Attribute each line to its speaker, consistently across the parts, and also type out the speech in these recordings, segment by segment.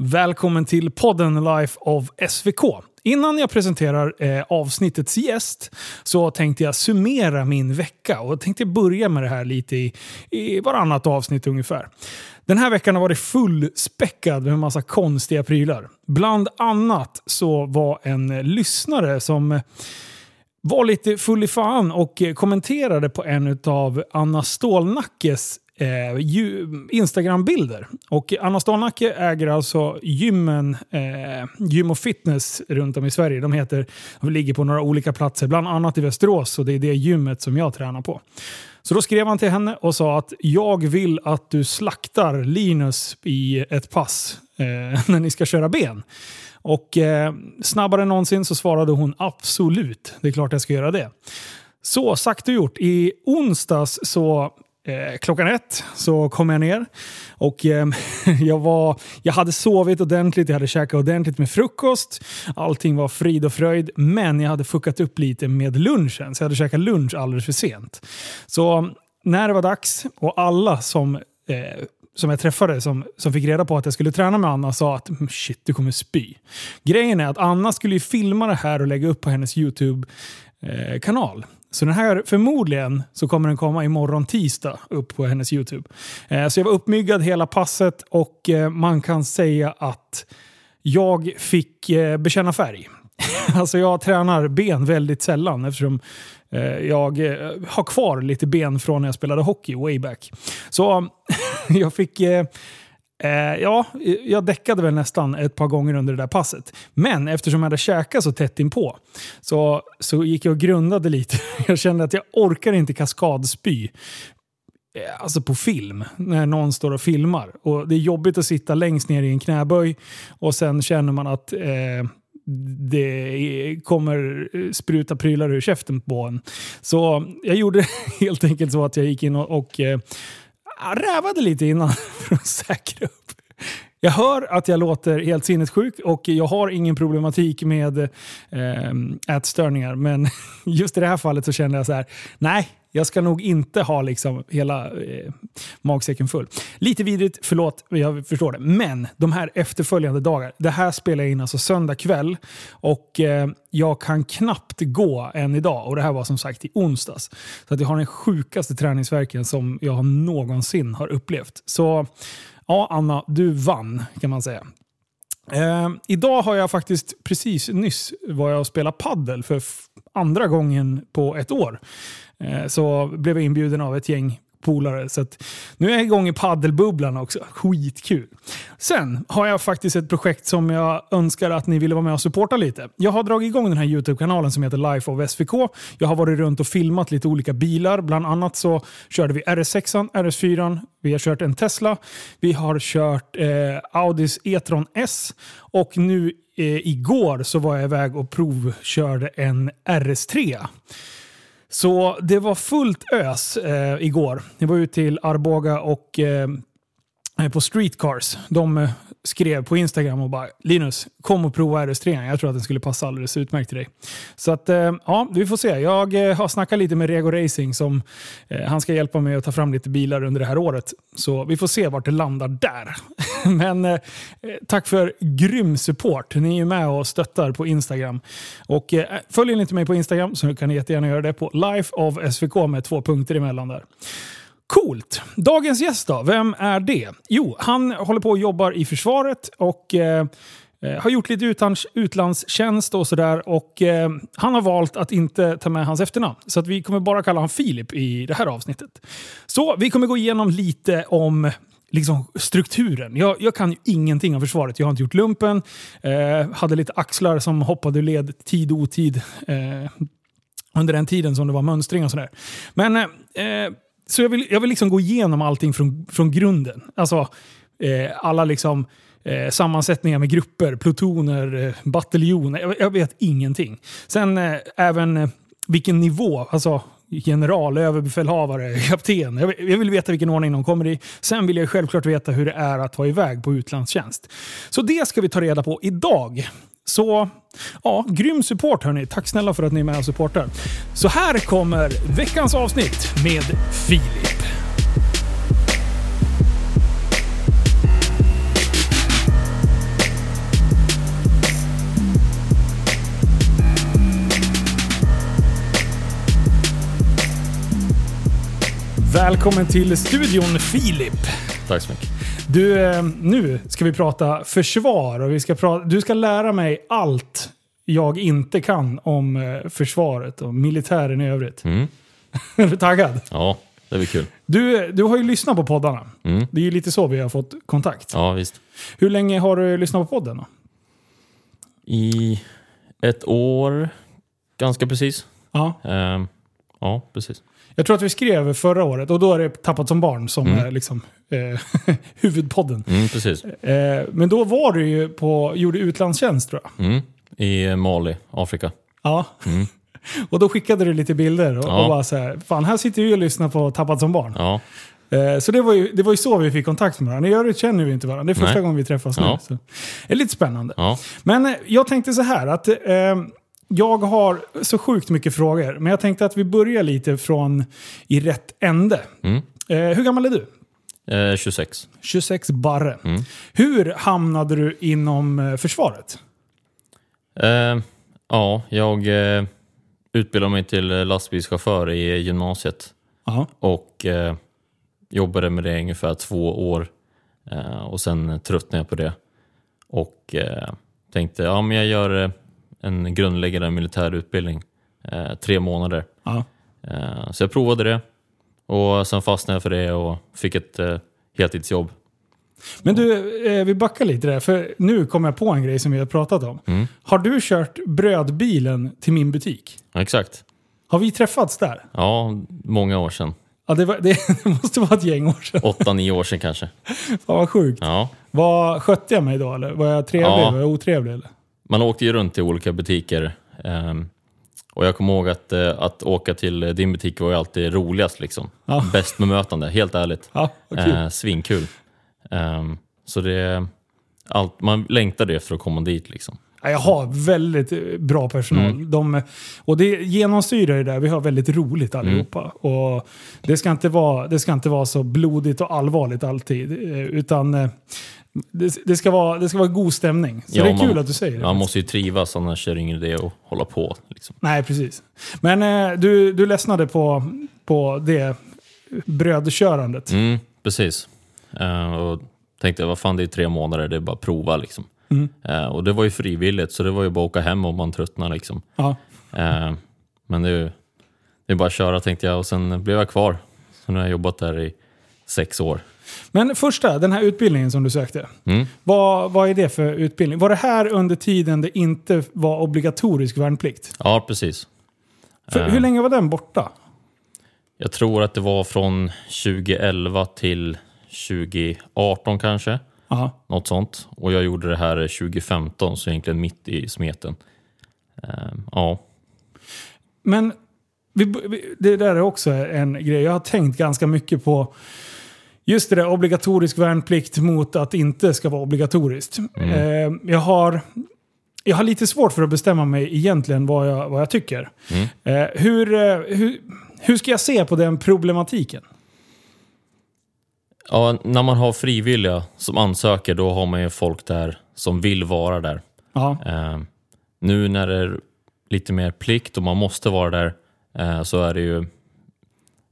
Speaker 1: Välkommen till podden Life of SVK. Innan jag presenterar eh, avsnittets gäst så tänkte jag summera min vecka och tänkte börja med det här lite i, i varannat avsnitt ungefär. Den här veckan har varit fullspäckad med en massa konstiga prylar. Bland annat så var en lyssnare som var lite full i fan och kommenterade på en av Anna Stålnackes eh, Instagram-bilder. Och Anna Stålnacke äger alltså gymmen, eh, gym och fitness runt om i Sverige. De, heter, de ligger på några olika platser, bland annat i Västerås och det är det gymmet som jag tränar på. Så då skrev han till henne och sa att jag vill att du slaktar Linus i ett pass eh, när ni ska köra ben. Och eh, snabbare än någonsin så svarade hon absolut, det är klart jag ska göra det. Så sagt och gjort. I onsdags så Eh, klockan ett så kom jag ner och eh, jag, var, jag hade sovit ordentligt, jag hade käkat ordentligt med frukost. Allting var frid och fröjd, men jag hade fuckat upp lite med lunchen. Så jag hade käkat lunch alldeles för sent. Så när det var dags och alla som eh, som jag träffade som, som fick reda på att jag skulle träna med Anna sa att mm, shit, du kommer spy. Grejen är att Anna skulle ju filma det här och lägga upp på hennes YouTube-kanal. Eh, så den här, förmodligen så kommer den komma imorgon tisdag upp på hennes YouTube. Eh, så jag var uppmyggad hela passet och eh, man kan säga att jag fick eh, bekänna färg. alltså jag tränar ben väldigt sällan eftersom eh, jag eh, har kvar lite ben från när jag spelade hockey way back. Så jag fick eh, eh, ja, jag däckade väl nästan ett par gånger under det där passet. Men eftersom jag hade käkat så tätt inpå så, så gick jag och grundade lite. Jag kände att jag orkar inte kaskadspy. Eh, alltså på film, när någon står och filmar. Och Det är jobbigt att sitta längst ner i en knäböj och sen känner man att eh, det kommer spruta prylar ur käften på en. Så jag gjorde helt enkelt så att jag gick in och, och eh, rävade lite innan för att säkra upp. Jag hör att jag låter helt sinnessjuk och jag har ingen problematik med eh, ätstörningar. Men just i det här fallet så kände jag så här, nej, jag ska nog inte ha liksom hela eh, magsäcken full. Lite vidrigt, förlåt, jag förstår det. Men de här efterföljande dagarna. Det här spelar jag in alltså söndag kväll och eh, jag kan knappt gå än idag. Och det här var som sagt i onsdags. Så att jag har den sjukaste träningsverken som jag någonsin har upplevt. Så ja, Anna, du vann kan man säga. Eh, idag har jag faktiskt precis nyss var jag och spelade paddel för andra gången på ett år. Eh, så blev jag inbjuden av ett gäng polare. Så nu är jag igång i paddelbubblan också. Skitkul! Sen har jag faktiskt ett projekt som jag önskar att ni ville vara med och supporta lite. Jag har dragit igång den här YouTube-kanalen som heter Life of SVK. Jag har varit runt och filmat lite olika bilar. Bland annat så körde vi RS6, RS4, vi har kört en Tesla, vi har kört eh, Audis E-tron S och nu eh, igår så var jag iväg och provkörde en RS3. Så det var fullt ös eh, igår. Jag var ute till Arboga och eh, på Streetcars. De eh, skrev på Instagram och bara “Linus, kom och prova RS3. Jag tror att den skulle passa alldeles utmärkt till dig”. Så att, eh, ja, vi får se. Jag eh, har snackat lite med Rego Racing som han ska hjälpa mig att ta fram lite bilar under det här året. Så vi får se vart det landar där. Men tack för grym support. Ni är ju med och stöttar på Instagram. Och följer ni inte mig på Instagram så kan ni jättegärna göra det på Life of SVK med två punkter emellan där. Coolt! Dagens gäst då, vem är det? Jo, han håller på och jobbar i försvaret och eh, eh har gjort lite utlands, utlandstjänst och sådär. Och eh, han har valt att inte ta med hans efternamn. Så att vi kommer bara kalla honom Filip i det här avsnittet. Så vi kommer gå igenom lite om liksom, strukturen. Jag, jag kan ju ingenting om försvaret. Jag har inte gjort lumpen. Eh, hade lite axlar som hoppade ur led tid och otid. Eh, under den tiden som det var mönstring och sådär. Men eh, eh så jag vill, jag vill liksom gå igenom allting från, från grunden. Alltså eh, alla liksom eh, sammansättningar med grupper, plutoner, eh, bataljoner. Jag, jag, vet ingenting. Sen eh, även eh, vilken nivå, alltså general, överbefälhavare, kapten. Jag, jag vill veta vilken ordning de kommer i. Sen vill jag självklart veta hur det är att vara iväg på utlandstjänst. Så det ska vi ta reda på idag. Så ja, grym support hörni. Tack snälla för att ni är med och supportar. Så här kommer veckans avsnitt med Filip. Välkommen till studion Filip.
Speaker 2: Tack så mycket.
Speaker 1: Du, eh, nu ska vi prata försvar och vi ska prata, du ska lära mig allt jag inte kan om eh, försvaret och militären i övrigt.
Speaker 2: Mm.
Speaker 1: är du taggad?
Speaker 2: Ja, det blir kul.
Speaker 1: Du, du har ju lyssnat på poddarna.
Speaker 2: Mm.
Speaker 1: Det är ju lite så vi har fått kontakt.
Speaker 2: Ja, visst.
Speaker 1: Hur länge har du lyssnat på podden? Då?
Speaker 2: I ett år, ganska precis.
Speaker 1: Ja.
Speaker 2: Ehm, ja, precis.
Speaker 1: Jag tror att vi skrev förra året och då är det Tappat som barn som
Speaker 2: Mm.
Speaker 1: är liksom eh, huvudpodden.
Speaker 2: Mm, precis.
Speaker 1: Eh, men då var du ju på, gjorde utlandstjänst tror jag.
Speaker 2: Mm. I Mali, Afrika.
Speaker 1: Ja.
Speaker 2: Mm.
Speaker 1: och då skickade du lite bilder och,
Speaker 2: Ja.
Speaker 1: och bara så här, fan här sitter vi och lyssnar på Tappat som barn.
Speaker 2: Ja,
Speaker 1: Eh, så det var, ju, det var ju så vi fick kontakt med varandra. I övrigt känner vi inte varandra. Det är första
Speaker 2: Nej.
Speaker 1: gången vi träffas nu.
Speaker 2: Ja.
Speaker 1: Så. Det är lite spännande. Men eh, jag tänkte så här att eh, jag har så sjukt mycket frågor. Men jag tänkte att vi börjar lite från i rätt ände.
Speaker 2: Mm.
Speaker 1: Eh, hur gammal är du?
Speaker 2: Eh, 26.
Speaker 1: 26 barre.
Speaker 2: Mm.
Speaker 1: Hur hamnade du inom eh, försvaret?
Speaker 2: Ehm, ja, jag eh, utbildade mig till lastbilschaufför i gymnasiet
Speaker 1: Ja.
Speaker 2: och eh, jobbade med det i ungefär två år. Eh, och sen tröttnade jag på det och eh, tänkte ja, men jag gör eh, en grundläggande militär utbildning, eh, tre månader. Eh, så jag provade det och sen fastnade jag för det och fick ett eh, heltidsjobb.
Speaker 1: Men du, eh, vi backar lite där. För nu kom jag på en grej som vi har pratat om.
Speaker 2: Mm.
Speaker 1: Har du kört brödbilen till min butik?
Speaker 2: Ja, exakt.
Speaker 1: Har vi träffats där?
Speaker 2: Ja, många år sedan.
Speaker 1: Ja, det, var, det måste vara ett gäng år sedan.
Speaker 2: Åtta, nio år sedan kanske.
Speaker 1: Fan vad sjukt.
Speaker 2: Ja.
Speaker 1: Var, skötte jag mig då eller? Var jag trevlig?
Speaker 2: Ja.
Speaker 1: Var jag otrevlig eller?
Speaker 2: Man åkte ju runt till olika butiker. ehm, och jag kommer ihåg att, eh, att åka till din butik var ju alltid roligast. Liksom.
Speaker 1: Ja.
Speaker 2: Bäst bemötande, helt ärligt.
Speaker 1: Ja.
Speaker 2: Eh, svinkul. Ehm, så det, allt, man längtade efter att komma dit. Liksom.
Speaker 1: Ja, jag har väldigt eh, bra personal.
Speaker 2: Mm.
Speaker 1: De, och det genomsyrar det där. Vi har väldigt roligt allihopa.
Speaker 2: Mm.
Speaker 1: Och det, ska inte vara, det ska inte vara så blodigt och allvarligt alltid. eh, Utan eh, det, det, ska vara, det ska vara god stämning. Så
Speaker 2: Ja,
Speaker 1: det är kul
Speaker 2: man-
Speaker 1: att du säger det.
Speaker 2: Man måste ju trivas, annars är det ingen idé att hålla på. Liksom.
Speaker 1: Nej, precis. Men du, du ledsnade på, på det brödkörandet.
Speaker 2: Mm, precis. Och tänkte, vad fan det är tre månader, det är bara att prova. Liksom.
Speaker 1: Mm.
Speaker 2: Eh, och det var ju frivilligt, så det var ju bara att åka hem om man tröttnade. Liksom. Eh, men det är, ju- det är bara att köra tänkte jag och sen blev jag kvar. Så nu har jag jobbat där i sex år.
Speaker 1: Men första, den här utbildningen som du sökte.
Speaker 2: Mm.
Speaker 1: Vad, vad är det för utbildning? Var det här under tiden det inte var obligatorisk värnplikt?
Speaker 2: Ja, precis.
Speaker 1: För,
Speaker 2: Eh.
Speaker 1: Hur länge var den borta?
Speaker 2: Jag tror att det var från 2011 till 2018 kanske.
Speaker 1: Ja.
Speaker 2: Något sånt. Och jag gjorde det här 2015, så egentligen mitt i smeten. Eh, ja.
Speaker 1: Men det där är också en grej. Jag har tänkt ganska mycket på just det där obligatorisk värnplikt mot att inte ska vara obligatoriskt. Eh, jag, har, jag har lite svårt för att bestämma mig egentligen vad jag, vad jag tycker.
Speaker 2: Mm.
Speaker 1: Eh, hur, eh, hur, hur ska jag se på den problematiken?
Speaker 2: Ja, när man har frivilliga som ansöker, då har man ju folk där som vill vara där. Eh, nu när det är lite mer plikt och man måste vara där eh, så är det ju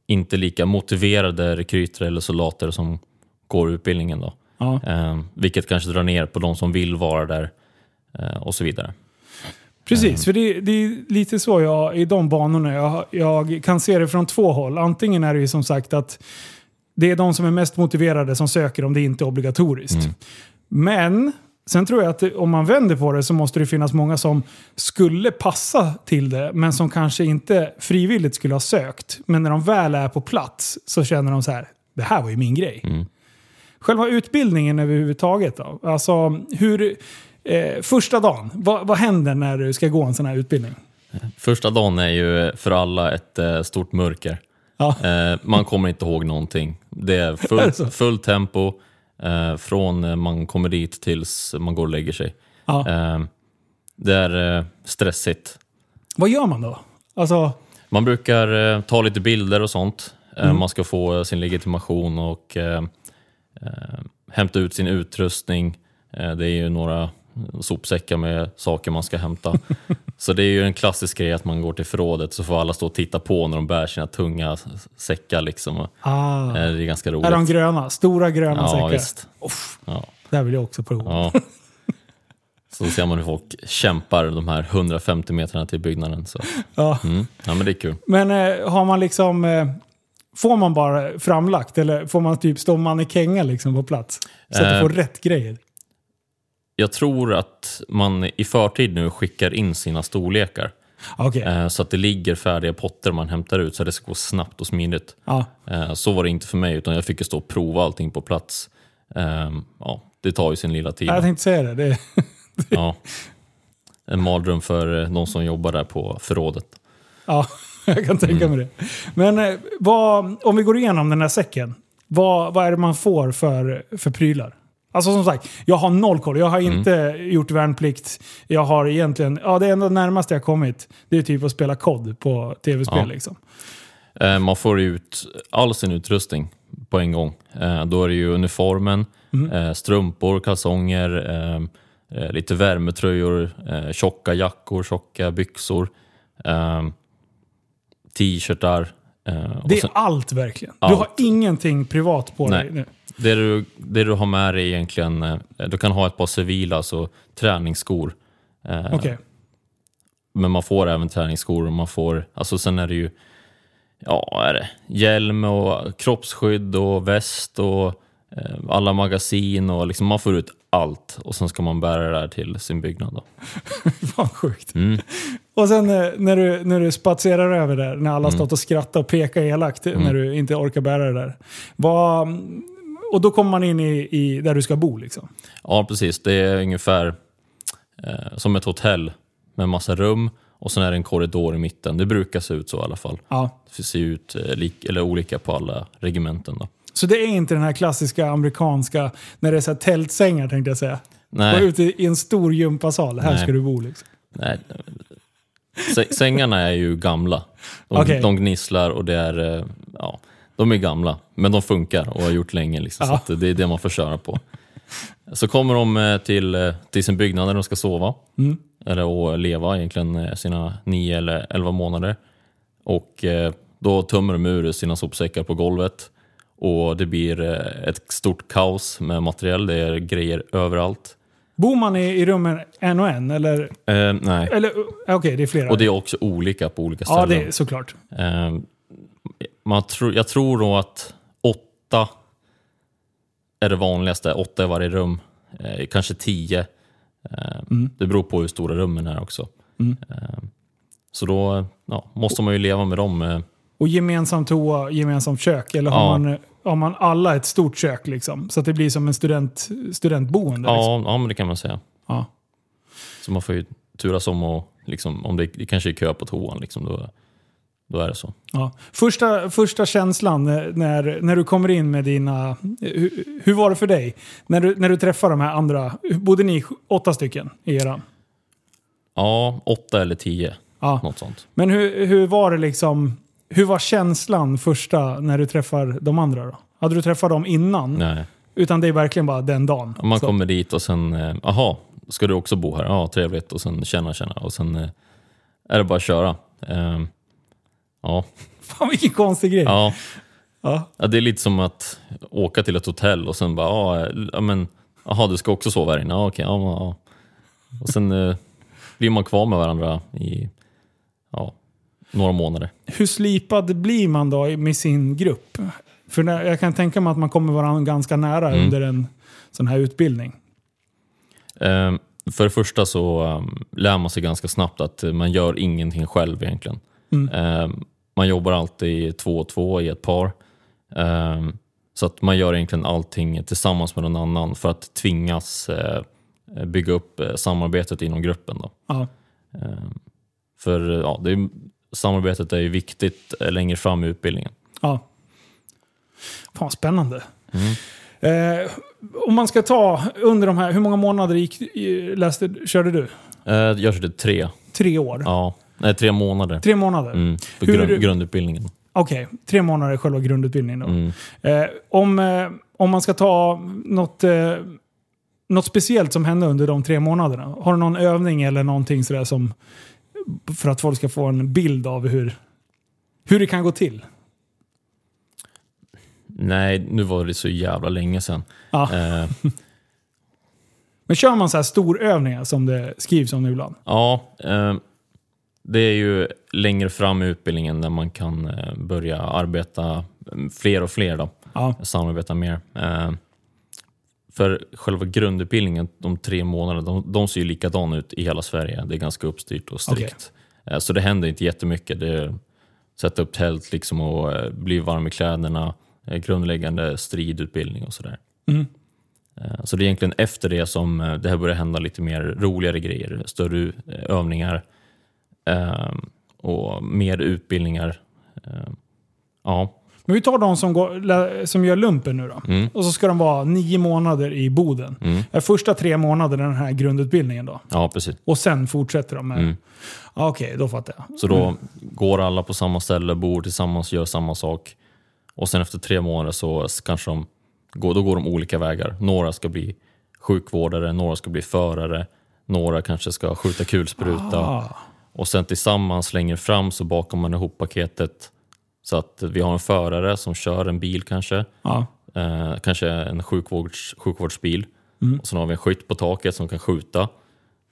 Speaker 2: inte lika motiverade rekryter eller soldater som går utbildningen. Då.
Speaker 1: ja.
Speaker 2: Eh, vilket kanske drar ner på de som vill vara där eh, och så vidare.
Speaker 1: Precis, för det, det är lite så jag, i de banorna jag, jag kan se det från två håll. Antingen är det ju som sagt att det är de som är mest motiverade som söker om det inte är obligatoriskt. Men sen tror jag att om man vänder på det så måste det finnas många som skulle passa till det men som kanske inte frivilligt skulle ha sökt. Men när de väl är på plats så känner de så här, det här var ju min grej.
Speaker 2: Mm.
Speaker 1: Själva utbildningen överhuvudtaget då? Alltså, hur, eh, första dagen, vad, vad händer när du ska gå en sån här utbildning?
Speaker 2: Första dagen är ju för alla ett eh, stort mörker.
Speaker 1: Ja.
Speaker 2: Eh, man kommer inte ihåg någonting. Det är fullt, fullt tempo eh, från man kommer dit tills man går och lägger sig.
Speaker 1: Ja.
Speaker 2: Eh, det är eh, stressigt.
Speaker 1: Vad gör man då? Alltså,
Speaker 2: Man brukar eh, ta lite bilder och sånt. Eh,
Speaker 1: Mm.
Speaker 2: Man ska få eh, sin legitimation och hämta ut sin utrustning. Det är ju några sopsäckar med saker man ska hämta. så det är ju en klassisk grej att man går till förrådet så får alla stå och titta på när de bär sina tunga säckar. Liksom.
Speaker 1: Ah.
Speaker 2: eh, Det är ganska roligt.
Speaker 1: Är de gröna? Stora gröna
Speaker 2: ja,
Speaker 1: säckar?
Speaker 2: visst.
Speaker 1: Uff,
Speaker 2: Ja,
Speaker 1: det här vill jag också prova.
Speaker 2: ja. Så ser man hur folk kämpar de här 150 metrarna till byggnaden. Så.
Speaker 1: Ja.
Speaker 2: Mm. Ja, men det är kul.
Speaker 1: Men eh, har man liksom... Eh, får man bara framlagt eller får man typ stå mannekänga liksom på plats? Så att du
Speaker 2: Eh.
Speaker 1: får rätt grejer?
Speaker 2: Jag tror att man i förtid nu skickar in sina storlekar.
Speaker 1: Okej.
Speaker 2: Eh, Så att det ligger färdiga potter man hämtar ut så att det ska gå snabbt och smidigt.
Speaker 1: Ja.
Speaker 2: Eh, Så var det inte för mig utan jag fick stå och prova allting på plats. Ehm, Ja, det tar ju sin lilla tid.
Speaker 1: Jag tänkte säga det. det
Speaker 2: Ja. En mardröm för eh, de som jobbar där på förrådet.
Speaker 1: ja, jag kan tänka
Speaker 2: Mm.
Speaker 1: mig det. Men eh, vad, om vi går igenom den här säcken. Vad, vad är det man får för, för prylar? Alltså som sagt, jag har noll koll. Jag har
Speaker 2: Mm.
Speaker 1: inte gjort värnplikt. Jag har egentligen, ja det enda närmaste jag kommit, det är typ att spela kod på tv-spel
Speaker 2: Ja.
Speaker 1: liksom.
Speaker 2: Eh, Man får ut all sin utrustning på en gång. Eh, Då är det ju uniformen, eh, strumpor, kalsonger, lite värmetröjor, tjocka jackor, tjocka byxor, t-shirtar.
Speaker 1: Det är
Speaker 2: sen-
Speaker 1: allt verkligen. Du
Speaker 2: Allt.
Speaker 1: har ingenting privat på
Speaker 2: Nej.
Speaker 1: dig nu.
Speaker 2: Det du, det du har med dig egentligen, eh, du kan ha ett par civila, alltså träningsskor. Eh,
Speaker 1: Okej.
Speaker 2: Men man får även träningsskor och man får, alltså sen är det ju, ja är det, hjälm och kroppsskydd och väst och eh, alla magasin och liksom man får ut allt och sen ska man bära det där till sin byggnad. Då.
Speaker 1: Fan sjukt.
Speaker 2: Mm.
Speaker 1: Och sen när du, när du spatserar över där, när alla
Speaker 2: Mm.
Speaker 1: stått och skrattat och pekat elakt när du inte orkar bära det där. Vad, och då kommer man in i, i där du ska bo liksom.
Speaker 2: Ja precis, det är ungefär eh, som ett hotell med massa rum och sen är det en korridor i mitten. Det brukar se ut så i alla fall.
Speaker 1: Ja.
Speaker 2: Det ser ut eh, lik, eller olika på alla regementen. Då.
Speaker 1: Så det är inte den här klassiska amerikanska, när det är så här tältsängar tänkte jag säga. Gå
Speaker 2: Nej,
Speaker 1: ut i, i en stor gympasal, här
Speaker 2: Nej.
Speaker 1: ska du bo liksom.
Speaker 2: nej. Sä- Sängarna är ju gamla. De,
Speaker 1: Okej.
Speaker 2: de gnisslar och det är, eh, ja, de är gamla. Men de funkar och har gjort länge. Liksom,
Speaker 1: Ja.
Speaker 2: Så att det är det man får köra på. Så kommer de eh, till, eh, till sin byggnad där de ska sova.
Speaker 1: Mm.
Speaker 2: Eller och leva egentligen eh, sina nio eller elva månader. Och då tömmer de ur sina sopsäckar på golvet. Och det blir ett stort kaos med material. Det är grejer överallt.
Speaker 1: Bor man i, i rummen en och en? Eller,
Speaker 2: Eh, nej.
Speaker 1: eller okej, det är flera.
Speaker 2: Och det är också olika på olika ställen.
Speaker 1: ja, det är såklart.
Speaker 2: Eh, man tror, jag tror nog att åtta är det vanligaste. Åtta i varje rum. Eh, kanske tio. Eh, Det beror på hur stora rummen är också.
Speaker 1: Mm.
Speaker 2: Eh, så då ja, måste man ju leva med dem. Eh,
Speaker 1: Och gemensam toa, gemensamt kök? Eller har,
Speaker 2: Ja.
Speaker 1: man, har man alla ett stort kök liksom? Så att det blir som en student, studentboende? Liksom.
Speaker 2: ja, ja, men det kan man säga.
Speaker 1: Ja.
Speaker 2: Så man får ju turas om och liksom, om det, det kanske är kö på toan, liksom, då, då är det så.
Speaker 1: Ja. Första, första känslan när- när, när du kommer in med dina... Hur, hur var det för dig? När du, när du träffar de här andra, bodde ni åtta stycken i eran?
Speaker 2: Ja, åtta eller tio,
Speaker 1: Ja.
Speaker 2: något sånt.
Speaker 1: Men hur, hur var det liksom... Hur var känslan första när du träffar de andra då? Hade du träffat dem innan?
Speaker 2: Nej.
Speaker 1: Utan det är verkligen bara den dagen?
Speaker 2: Man
Speaker 1: Så.
Speaker 2: kommer dit och sen, eh, aha, ska du också bo här? Ja, trevligt. Och sen känna, känna. Och sen eh, är det bara att köra. Ehm, ja.
Speaker 1: Fan vilken konstig grej.
Speaker 2: Ja.
Speaker 1: Ja.
Speaker 2: ja, det är lite som att åka till ett hotell och sen bara, ja, ja men, aha, du ska också sova här inne? Ja, okej, ja, ja. Och sen eh, blir man kvar med varandra i ja, några månader.
Speaker 1: Hur slipad blir man då med sin grupp? För jag kan tänka mig att man kommer varandra ganska nära
Speaker 2: Mm.
Speaker 1: under en sån här utbildning.
Speaker 2: Ehm, för det första så um, lär man sig ganska snabbt att man gör ingenting själv egentligen.
Speaker 1: Mm.
Speaker 2: Ehm, man jobbar alltid två och två i ett par. Ehm, så att man gör egentligen allting tillsammans med någon annan för att tvingas eh, bygga upp eh, samarbetet inom gruppen. Då.
Speaker 1: Ja.
Speaker 2: Ehm, för ja, det är, samarbetet är ju viktigt eh, längre fram i utbildningen.
Speaker 1: ja. Fan spännande.
Speaker 2: Mm.
Speaker 1: Eh, om man ska ta under de här, hur många månader gick, läste, körde du?
Speaker 2: Eh, jag körde tre,
Speaker 1: Tre år?
Speaker 2: ja, nej, tre månader
Speaker 1: Tre månader?
Speaker 2: mm, för
Speaker 1: Hur
Speaker 2: grund,
Speaker 1: du-
Speaker 2: grundutbildningen.
Speaker 1: Okej, tre månader är själva grundutbildningen då.
Speaker 2: Mm.
Speaker 1: Eh, om, eh, om man ska ta något... Eh, något speciellt som hände under de tre månaderna? Har du någon övning eller någonting sådär som... För att folk ska få en bild av hur, hur det kan gå till?
Speaker 2: Nej, nu var det så jävla länge sedan.
Speaker 1: Ja.
Speaker 2: Eh,
Speaker 1: Men kör man så här storövningar som det skrivs om nu ibland?
Speaker 2: ja, eh, det är ju längre fram i utbildningen när man kan eh, börja arbeta mm, fler och fler. Då.
Speaker 1: Ja.
Speaker 2: samarbeta mer. Eh, för själva grundutbildningen, de tre månaderna, de, de ser ju likadana ut i hela Sverige. Det är ganska uppstyrt och strikt. Eh, så det händer inte jättemycket. Det är sätta upp tält liksom och bli varm i kläderna, grundläggande stridutbildning och sådär.
Speaker 1: Mm.
Speaker 2: Så det är egentligen efter det som det här börjar hända lite mer roligare grejer, större övningar och mer utbildningar. Eh, Ja,
Speaker 1: Men vi tar de som, går, som gör lumpen nu då.
Speaker 2: Mm.
Speaker 1: Och så ska de vara nio månader i Boden.
Speaker 2: Mm.
Speaker 1: Första tre månaderna den här grundutbildningen då.
Speaker 2: ja precis.
Speaker 1: Och sen fortsätter de med...
Speaker 2: Mm.
Speaker 1: Ja, Okej, då fattar jag.
Speaker 2: Så då går alla på samma ställe, bor tillsammans, gör samma sak. Och sen efter tre månader så kanske de går, då går de olika vägar. Några ska bli sjukvårdare, några ska bli förare, några kanske ska skjuta kulspruta.
Speaker 1: Ah.
Speaker 2: Och sen tillsammans längre fram så bakar man ihop paketet så att vi har en förare som kör en bil kanske,
Speaker 1: Ja.
Speaker 2: eh, kanske en sjukvårds, sjukvårdsbil.
Speaker 1: Mm.
Speaker 2: Och sen har vi en skytt på taket som kan skjuta.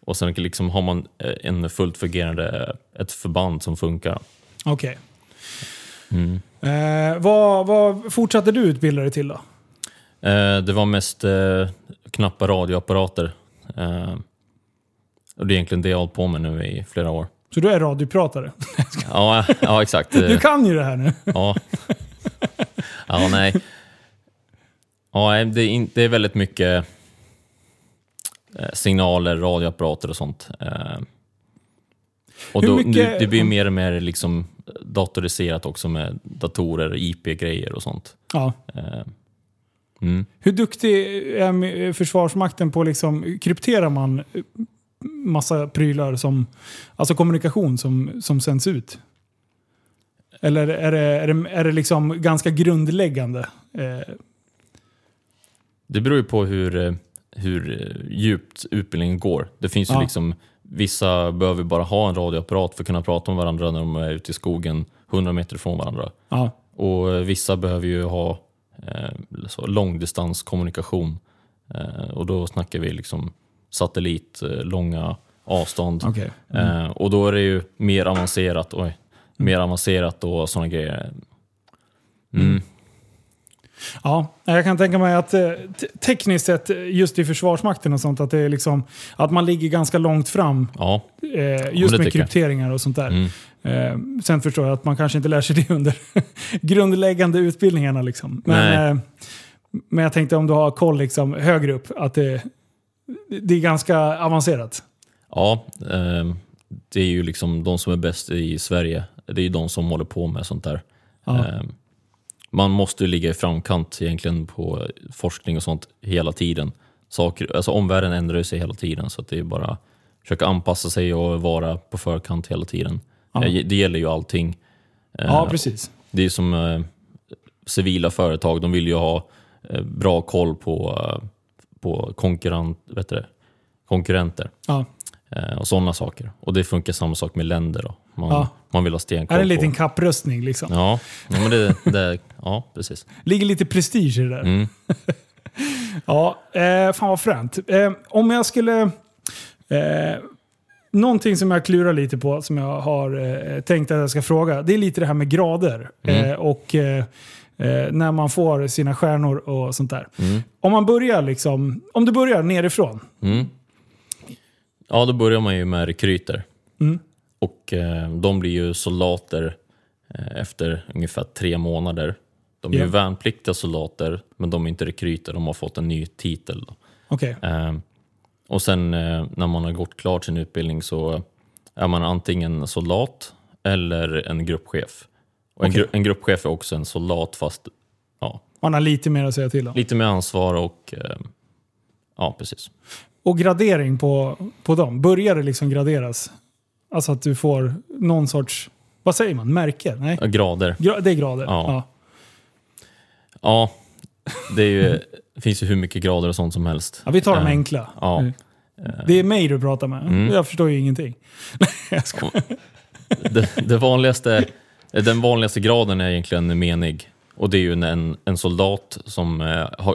Speaker 2: Och sen liksom har man eh, en fullt fungerande, ett förband som funkar.
Speaker 1: Okej.
Speaker 2: Mm.
Speaker 1: Eh, vad, vad fortsatte du utbilda dig till då?
Speaker 2: Eh, det var mest eh, knappa radioapparater. Eh, och det är egentligen det jag har hållit på med nu i flera år.
Speaker 1: Så du är radiopratare?
Speaker 2: Ja, ja exakt.
Speaker 1: Du kan ju det här nu.
Speaker 2: Ja. ja, nej. Ja, det är, in, det är väldigt mycket eh, signaler, radioapparater och sånt. Eh, och då,
Speaker 1: mycket-
Speaker 2: det blir mer och mer liksom datoriserat också med datorer, IP-grejer och sånt.
Speaker 1: Ja.
Speaker 2: Eh, mm.
Speaker 1: Hur duktig är Försvarsmakten på liksom, krypterar man massa prylar som, alltså kommunikation som, som sänds ut? Eller är det, är det, är det liksom ganska grundläggande? Eh,
Speaker 2: Det beror ju på hur, eh, hur eh, djupt utbildningen går. Det finns ju
Speaker 1: Ja.
Speaker 2: liksom, vissa behöver bara ha en radioapparat för att kunna prata med varandra när de är ute i skogen 100 meter från varandra.
Speaker 1: ja.
Speaker 2: Och eh, vissa behöver ju ha eh, långdistanskommunikation. Eh, och då snackar vi liksom satellit, eh, långa avstånd.
Speaker 1: Okej.
Speaker 2: Eh, och då är det ju mer avancerat, oj, mer avancerat och sådana grejer. Mm.
Speaker 1: Ja, jag kan tänka mig att eh, te- tekniskt sett, just i Försvarsmakten och sånt, att, det är liksom, att man ligger ganska långt fram
Speaker 2: Ja,
Speaker 1: just med krypteringar och sånt där.
Speaker 2: mm.
Speaker 1: Sen förstår jag att man kanske inte lär sig det under grundläggande utbildningarna. Liksom. Men, men jag tänkte om du har koll liksom, högre upp, att det, det är ganska avancerat.
Speaker 2: ja eh, det är ju liksom de som är bäst i Sverige. Det är ju de som håller på med sånt där.
Speaker 1: Ja.
Speaker 2: Eh, man måste ju ligga i framkant egentligen på forskning och sånt hela tiden. Saker, alltså omvärlden ändrar sig hela tiden så att det är bara att försöka anpassa sig och vara på förkant hela tiden.
Speaker 1: Ja.
Speaker 2: Det gäller ju allting.
Speaker 1: Ja, precis.
Speaker 2: Det är som eh, civila företag, de vill ju ha eh, bra koll på, eh, på konkurrent, vet du, konkurrenter
Speaker 1: Ja.
Speaker 2: eh, och sådana saker. Och det funkar samma sak med länder. Då. Man,
Speaker 1: Ja.
Speaker 2: man vill ha stenkoll
Speaker 1: Är det en liten
Speaker 2: på...
Speaker 1: kapprustning liksom?
Speaker 2: Ja, ja, men det, det, ja, precis.
Speaker 1: Ligger lite prestige i det där.
Speaker 2: Mm.
Speaker 1: Ja, eh, fan vad fränt. Eh, om jag skulle... Eh, någonting som jag klurar lite på, som jag har eh, tänkt att jag ska fråga, det är lite det här med grader.
Speaker 2: Mm.
Speaker 1: Eh, och eh, när man får sina stjärnor och sånt där.
Speaker 2: Mm.
Speaker 1: Om man börjar liksom, om du börjar nerifrån.
Speaker 2: Mm. Ja, då börjar man ju med rekryter.
Speaker 1: Mm.
Speaker 2: Och eh, de blir ju soldater eh, efter ungefär tre månader. De är
Speaker 1: Ja.
Speaker 2: ju värnpliktiga soldater, men de är inte rekryter. De har fått en ny titel. Då.
Speaker 1: Okej.
Speaker 2: Eh, och sen eh, när man har gått klart sin utbildning så är man antingen soldat eller en gruppchef. Och en,
Speaker 1: Okej.
Speaker 2: gru- en gruppchef är också en soldat fast ja,
Speaker 1: Man har lite mer att säga till om.
Speaker 2: lite mer ansvar och eh, ja, precis.
Speaker 1: Och gradering på, på dem, börjar det liksom graderas? Alltså att du får någon sorts, vad säger man, märke? Nej,
Speaker 2: Grader.
Speaker 1: Gra- det är grader.
Speaker 2: Ja.
Speaker 1: Ja.
Speaker 2: Ja, det är ju finns ju hur mycket grader och sånt som helst.
Speaker 1: Ja, vi tar de
Speaker 2: Eh,
Speaker 1: enkla.
Speaker 2: Ja.
Speaker 1: Mm. Det är mig du pratar med.
Speaker 2: Mm.
Speaker 1: Jag förstår ju ingenting. jag.
Speaker 2: Det, det vanligaste, den vanligaste graden är egentligen menig. Och det är ju en, en soldat som eh,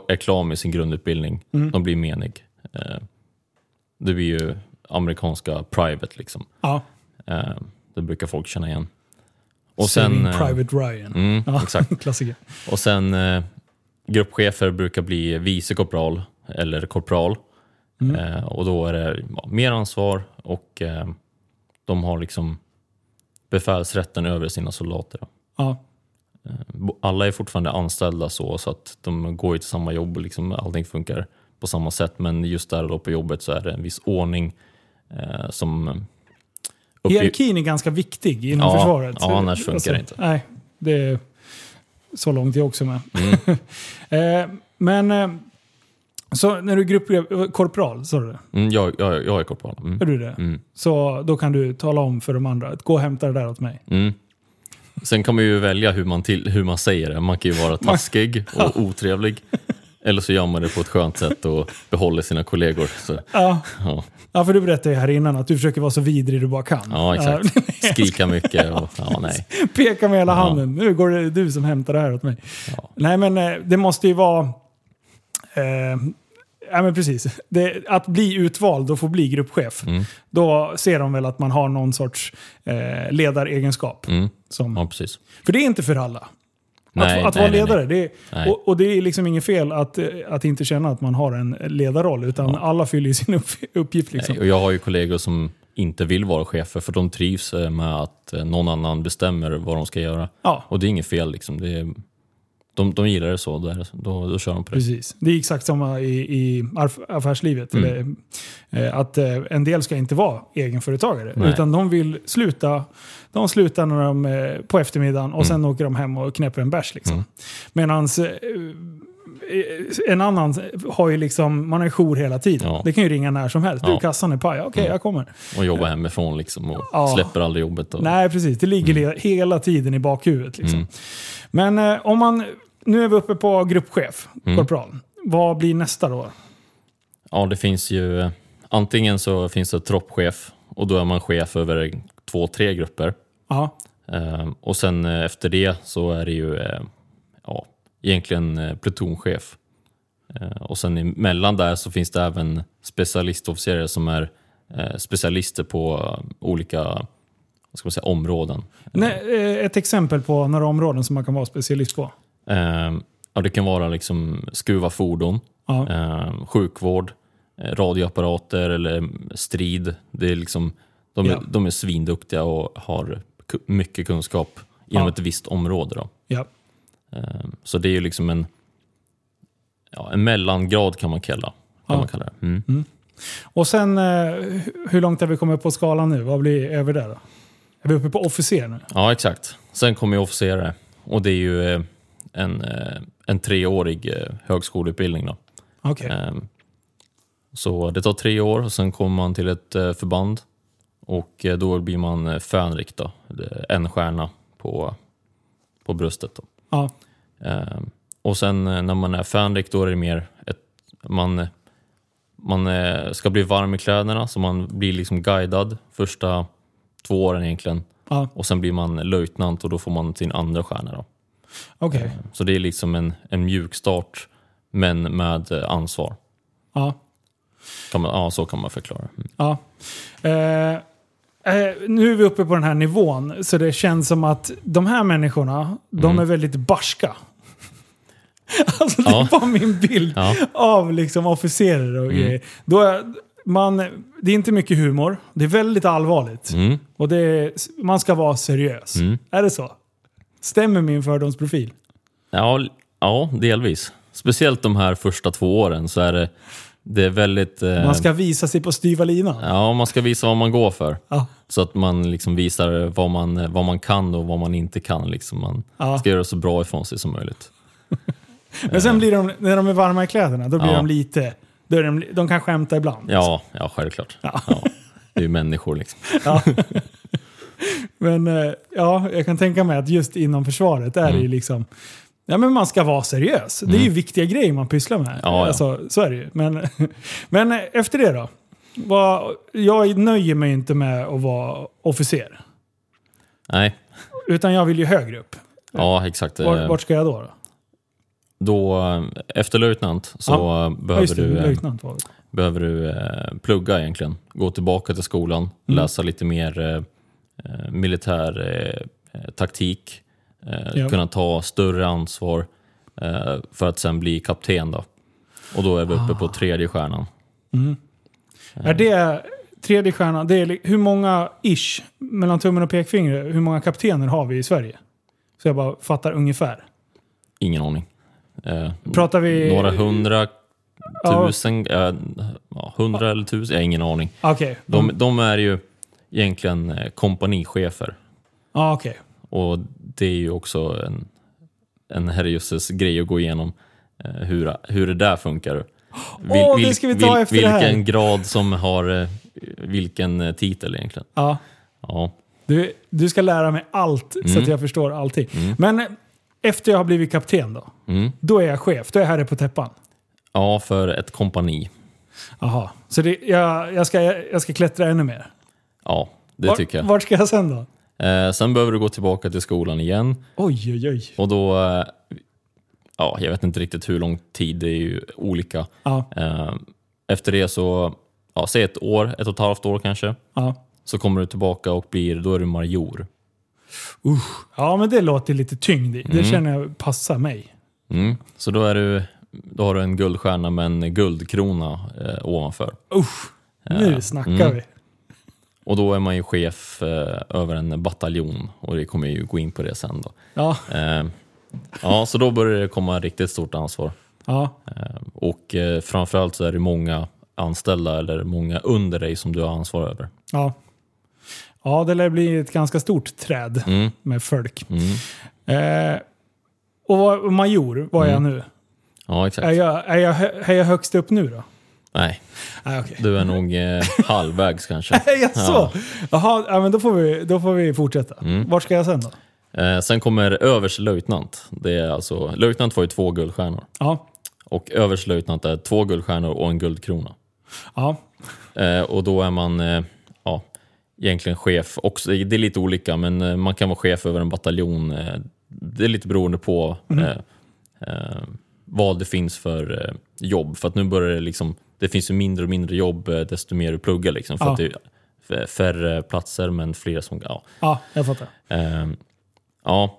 Speaker 2: är klar med sin grundutbildning,
Speaker 1: Mm.
Speaker 2: de blir menig. Eh, det blir ju amerikanska private liksom.
Speaker 1: Ja,
Speaker 2: Eh, det brukar folk känna igen. Och
Speaker 1: Saving
Speaker 2: sen, eh,
Speaker 1: Private Ryan.
Speaker 2: mm,
Speaker 1: Ja,
Speaker 2: exakt.
Speaker 1: Klassiker.
Speaker 2: Och sen eh, gruppchefer brukar bli vicekorpral eller korpral.
Speaker 1: Mm.
Speaker 2: Eh, och då är det mer ansvar och eh, de har liksom befälsrätten över sina soldater.
Speaker 1: Ja,
Speaker 2: Bo- Alla är fortfarande anställda så, så att de går till samma jobb och liksom allting funkar på samma sätt. Men just där då på jobbet så är det en viss ordning eh, som... uppgi-
Speaker 1: Hierarkin är ganska viktig inom
Speaker 2: Ja,
Speaker 1: försvaret.
Speaker 2: ja, annars funkar det inte.
Speaker 1: Nej, det är så långt jag också med.
Speaker 2: Mm.
Speaker 1: Eh, men, eh, så när du är gruppkorpral, sa du det?
Speaker 2: Mm, jag, jag, jag är korpral. Mm.
Speaker 1: Är du det?
Speaker 2: Mm.
Speaker 1: Så då kan du tala om för de andra att gå och hämta det där åt mig.
Speaker 2: Mm. Sen kan man ju välja hur man, till, hur man säger det. Man kan ju vara taskig och otrevlig. Eller så gör man det på ett skönt sätt och behåller sina kollegor. Så,
Speaker 1: Ja,
Speaker 2: ja,
Speaker 1: ja för du berättade ju här innan att du försöker vara så vidrig du bara kan.
Speaker 2: ja, exakt. Skrika mycket och ja, nej.
Speaker 1: Peka med hela
Speaker 2: Ja.
Speaker 1: handen. Nu går det du som hämtar det här åt mig. Nej men eh, det måste ju vara... Eh, ja men precis. Det, att bli utvald och få bli gruppchef.
Speaker 2: Mm.
Speaker 1: Då ser de väl att man har någon sorts eh, ledaregenskap.
Speaker 2: Mm.
Speaker 1: Som,
Speaker 2: Ja, precis.
Speaker 1: För det är inte för alla.
Speaker 2: Nej,
Speaker 1: att att
Speaker 2: nej,
Speaker 1: vara ledare.
Speaker 2: nej.
Speaker 1: Det är, och, och det är liksom inget fel att, eh, att inte känna att man har en ledarroll. Utan alla fyller ju sin upp, uppgift. Liksom.
Speaker 2: Och jag har ju kollegor som inte vill vara chefer för de trivs eh, med att någon annan bestämmer vad de ska göra.
Speaker 1: Ja,
Speaker 2: Och det är inget fel liksom. Det är, de, de gillar det så, då, är det- då, då kör de på det.
Speaker 1: precis. Det är exakt samma i, i aff- affärslivet.
Speaker 2: Mm.
Speaker 1: Eller, eh, att eh, en del ska inte vara egenföretagare.
Speaker 2: Nej.
Speaker 1: Utan de vill sluta. De slutar när de, eh, på eftermiddagen och sen åker de hem och knäpper en bärs. Liksom.
Speaker 2: Mm.
Speaker 1: Medans en annan har ju liksom, man har jour hela tiden.
Speaker 2: Ja.
Speaker 1: Det kan ju ringa när som helst. Du,
Speaker 2: Ja.
Speaker 1: kassan är paj. Okej, jag kommer.
Speaker 2: Och jobbar hemifrån liksom och
Speaker 1: Ja.
Speaker 2: släpper aldrig jobbet. Och,
Speaker 1: Nej, precis. Det ligger le- hela tiden i bakhuvudet. Liksom.
Speaker 2: Mm.
Speaker 1: Men eh, om man... Nu är vi uppe på gruppchef,
Speaker 2: Mm.
Speaker 1: korpral. Vad blir nästa då?
Speaker 2: Ja, det finns ju... eh, Antingen så finns det troppchef och då är man chef över två, tre grupper.
Speaker 1: Ja,
Speaker 2: Eh, och sen eh, efter det så är det ju eh, ja, egentligen plutonchef. Eh, och sen emellan där så finns det även specialistofficerare som är specialister på olika vad ska man säga, områden.
Speaker 1: Nej, ett exempel på några områden som man kan vara specialist på.
Speaker 2: Eh, ja, det kan vara liksom skruva fordon,
Speaker 1: Ja,
Speaker 2: eh, sjukvård, radioapparater eller strid. Det är liksom, de, är,
Speaker 1: Ja.
Speaker 2: de är svinduktiga och har mycket kunskap inom
Speaker 1: Ja.
Speaker 2: ett visst område. Då.
Speaker 1: ja.
Speaker 2: Eh, Så det är ju liksom en, ja, en mellangrad kan man kalla, kan man kalla det. Mm.
Speaker 1: Och sen, eh, hu- hur långt har vi kommit på skalan nu? Vad blir över där då? Är vi uppe på officer nu?
Speaker 2: Ja, exakt. Sen kommer ju officerare och det är ju eh, en, eh, en treårig eh, högskoleutbildning. Då.
Speaker 1: Okej.
Speaker 2: Eh, Så det tar tre år och sen kommer man till ett eh, förband och då blir man fänrik då. En stjärna på, på bröstet. Då.
Speaker 1: Ja,
Speaker 2: Eh, och sen när man är fänrik då är det mer ett, man, man ska bli varm i kläderna så man blir liksom guidad första två åren egentligen.
Speaker 1: ja.
Speaker 2: Och sen blir man löjtnant och då får man sin andra stjärna. Då.
Speaker 1: Okej.
Speaker 2: Så det är liksom en, en mjuk start men med eh, ansvar.
Speaker 1: Ja.
Speaker 2: Kan man, ja, så kan man förklara. Mm.
Speaker 1: Ja. Eh, eh, nu är vi uppe på den här nivån, så det känns som att de här människorna, de
Speaker 2: Mm.
Speaker 1: är väldigt barska. alltså det
Speaker 2: Ja.
Speaker 1: bara min bild
Speaker 2: Ja.
Speaker 1: av liksom officerare och
Speaker 2: Mm.
Speaker 1: grejer. Då är, man, det är inte mycket humor, det är väldigt allvarligt.
Speaker 2: Mm.
Speaker 1: Och det är, man ska vara seriös.
Speaker 2: Mm.
Speaker 1: Är det så? Stämmer min fördomsprofil?
Speaker 2: Ja, ja, delvis. Speciellt de här första två åren så är det, det är väldigt... Eh,
Speaker 1: Man ska visa sig på styva linan.
Speaker 2: Ja, man ska visa vad man går för.
Speaker 1: Ja.
Speaker 2: Så att man liksom visar vad man, vad man kan och vad man inte kan. Liksom. Man
Speaker 1: Ja.
Speaker 2: ska göra så bra ifrån sig som möjligt.
Speaker 1: Men sen blir de, när de är varma i kläderna, då blir
Speaker 2: Ja.
Speaker 1: de lite... Då är de, de kan skämta ibland.
Speaker 2: Ja, ja självklart.
Speaker 1: Ja.
Speaker 2: Ja. Det är ju människor liksom.
Speaker 1: Men eh, ja, jag kan tänka mig att just inom försvaret är det ju
Speaker 2: Mm.
Speaker 1: liksom... Ja, men man ska vara seriös. Det är ju viktiga grejer man pysslar med.
Speaker 2: Mm. Ja, ja.
Speaker 1: Alltså, så är det ju. Men, men efter det då? Vad, jag nöjer mig inte med att vara officer.
Speaker 2: Nej,
Speaker 1: Utan jag vill ju högre upp.
Speaker 2: ja exakt.
Speaker 1: Var,
Speaker 2: Eh,
Speaker 1: vart ska jag då? då?
Speaker 2: Då, eh, efter löjtnant så
Speaker 1: Ja.
Speaker 2: eh, behöver
Speaker 1: det,
Speaker 2: du, eh,
Speaker 1: löjtnant
Speaker 2: behöver du eh, plugga egentligen. Gå tillbaka till skolan,
Speaker 1: Mm.
Speaker 2: läsa lite mer eh, eh, militär eh, eh, taktik, eh,
Speaker 1: Ja.
Speaker 2: kunna ta större ansvar eh, för att sen bli kapten. Då. Och då är vi uppe på
Speaker 1: Ah.
Speaker 2: tredje stjärnan.
Speaker 1: Är det tredje stjärnan? Det är, hur många ish, mellan tummen och pekfingret, hur många kaptener har vi i Sverige? Så jag bara fattar ungefär.
Speaker 2: Ingen aning. Eh,
Speaker 1: Pratar vi...
Speaker 2: några hundra
Speaker 1: Ja.
Speaker 2: tusen, eh, ja, hundra eller tusen, jag har ingen aning.
Speaker 1: Okej.
Speaker 2: De, de är ju egentligen eh, kompanichefer.
Speaker 1: Ja, okej.
Speaker 2: Och det är ju också en, en herrejösses grej att gå igenom eh, hur, hur det där funkar.
Speaker 1: Åh, det ska vi ta här.
Speaker 2: Vilken grad som har eh, vilken titel egentligen.
Speaker 1: Ja.
Speaker 2: Ja,
Speaker 1: Du, du ska lära mig allt så
Speaker 2: Mm.
Speaker 1: att jag förstår allting. Men eh, efter jag har blivit kapten då?
Speaker 2: Mm.
Speaker 1: Då är jag chef. Då är jag herre på täppan.
Speaker 2: ja för ett kompani.
Speaker 1: Jaha. Så det, jag, jag, ska, jag ska klättra ännu mer?
Speaker 2: Ja, det
Speaker 1: Var-
Speaker 2: tycker jag.
Speaker 1: Vart ska jag sen då?
Speaker 2: Eh, sen behöver du gå tillbaka till skolan igen
Speaker 1: Oj, oj, oj.
Speaker 2: och då, eh, ja, jag vet inte riktigt hur lång tid, det är ju olika.
Speaker 1: Ja,
Speaker 2: Eh, efter det så, ja, säg ett år, ett och ett halvt år kanske,
Speaker 1: ja.
Speaker 2: så kommer du tillbaka och blir, då är du major.
Speaker 1: ja, men det låter lite tyngd i.
Speaker 2: Mm.
Speaker 1: Det känner jag passar mig.
Speaker 2: Mm. Så då, är du, då har du en guldstjärna med en guldkrona eh, ovanför.
Speaker 1: Usch, nu snackar
Speaker 2: mm.
Speaker 1: vi.
Speaker 2: Och då är man ju chef eh, över en bataljon och det kommer ju gå in på det sen då.
Speaker 1: Ja,
Speaker 2: Eh, ja, så då börjar det komma riktigt stort ansvar.
Speaker 1: ja.
Speaker 2: Eh, och framförallt så är det många anställda eller många under dig som du har ansvar över.
Speaker 1: Ja. Ja, det lär bli ett ganska stort träd
Speaker 2: Mm.
Speaker 1: med folk.
Speaker 2: Mm.
Speaker 1: Eh, och vad- major, vad är jag nu?
Speaker 2: Ja, exakt.
Speaker 1: Är jag, är, jag, är jag högst upp nu då?
Speaker 2: Nej,
Speaker 1: Nej, okej.
Speaker 2: du är nog eh, halvvägs kanske.
Speaker 1: Är jag så? Jaha, ja, men då får vi, då får vi fortsätta.
Speaker 2: Mm.
Speaker 1: Vart ska jag sen då?
Speaker 2: Eh, sen kommer överstelöjtnant. Det är alltså, löjtnant får ju två guldstjärnor.
Speaker 1: Ja,
Speaker 2: Och överstelöjtnant är två guldstjärnor och en guldkrona.
Speaker 1: ja,
Speaker 2: Eh, och då är man eh, ja, egentligen chef också. Det är lite olika, men eh, man kan vara chef över en bataljon. Eh, det är lite beroende på eh, vad det finns för jobb. För att nu börjar det liksom, det finns ju mindre och mindre jobb eh, desto mer du pluggar. Liksom, för
Speaker 1: Ja.
Speaker 2: att det är färre platser men fler som... Ja,
Speaker 1: ja, jag fattar.
Speaker 2: eh, ja.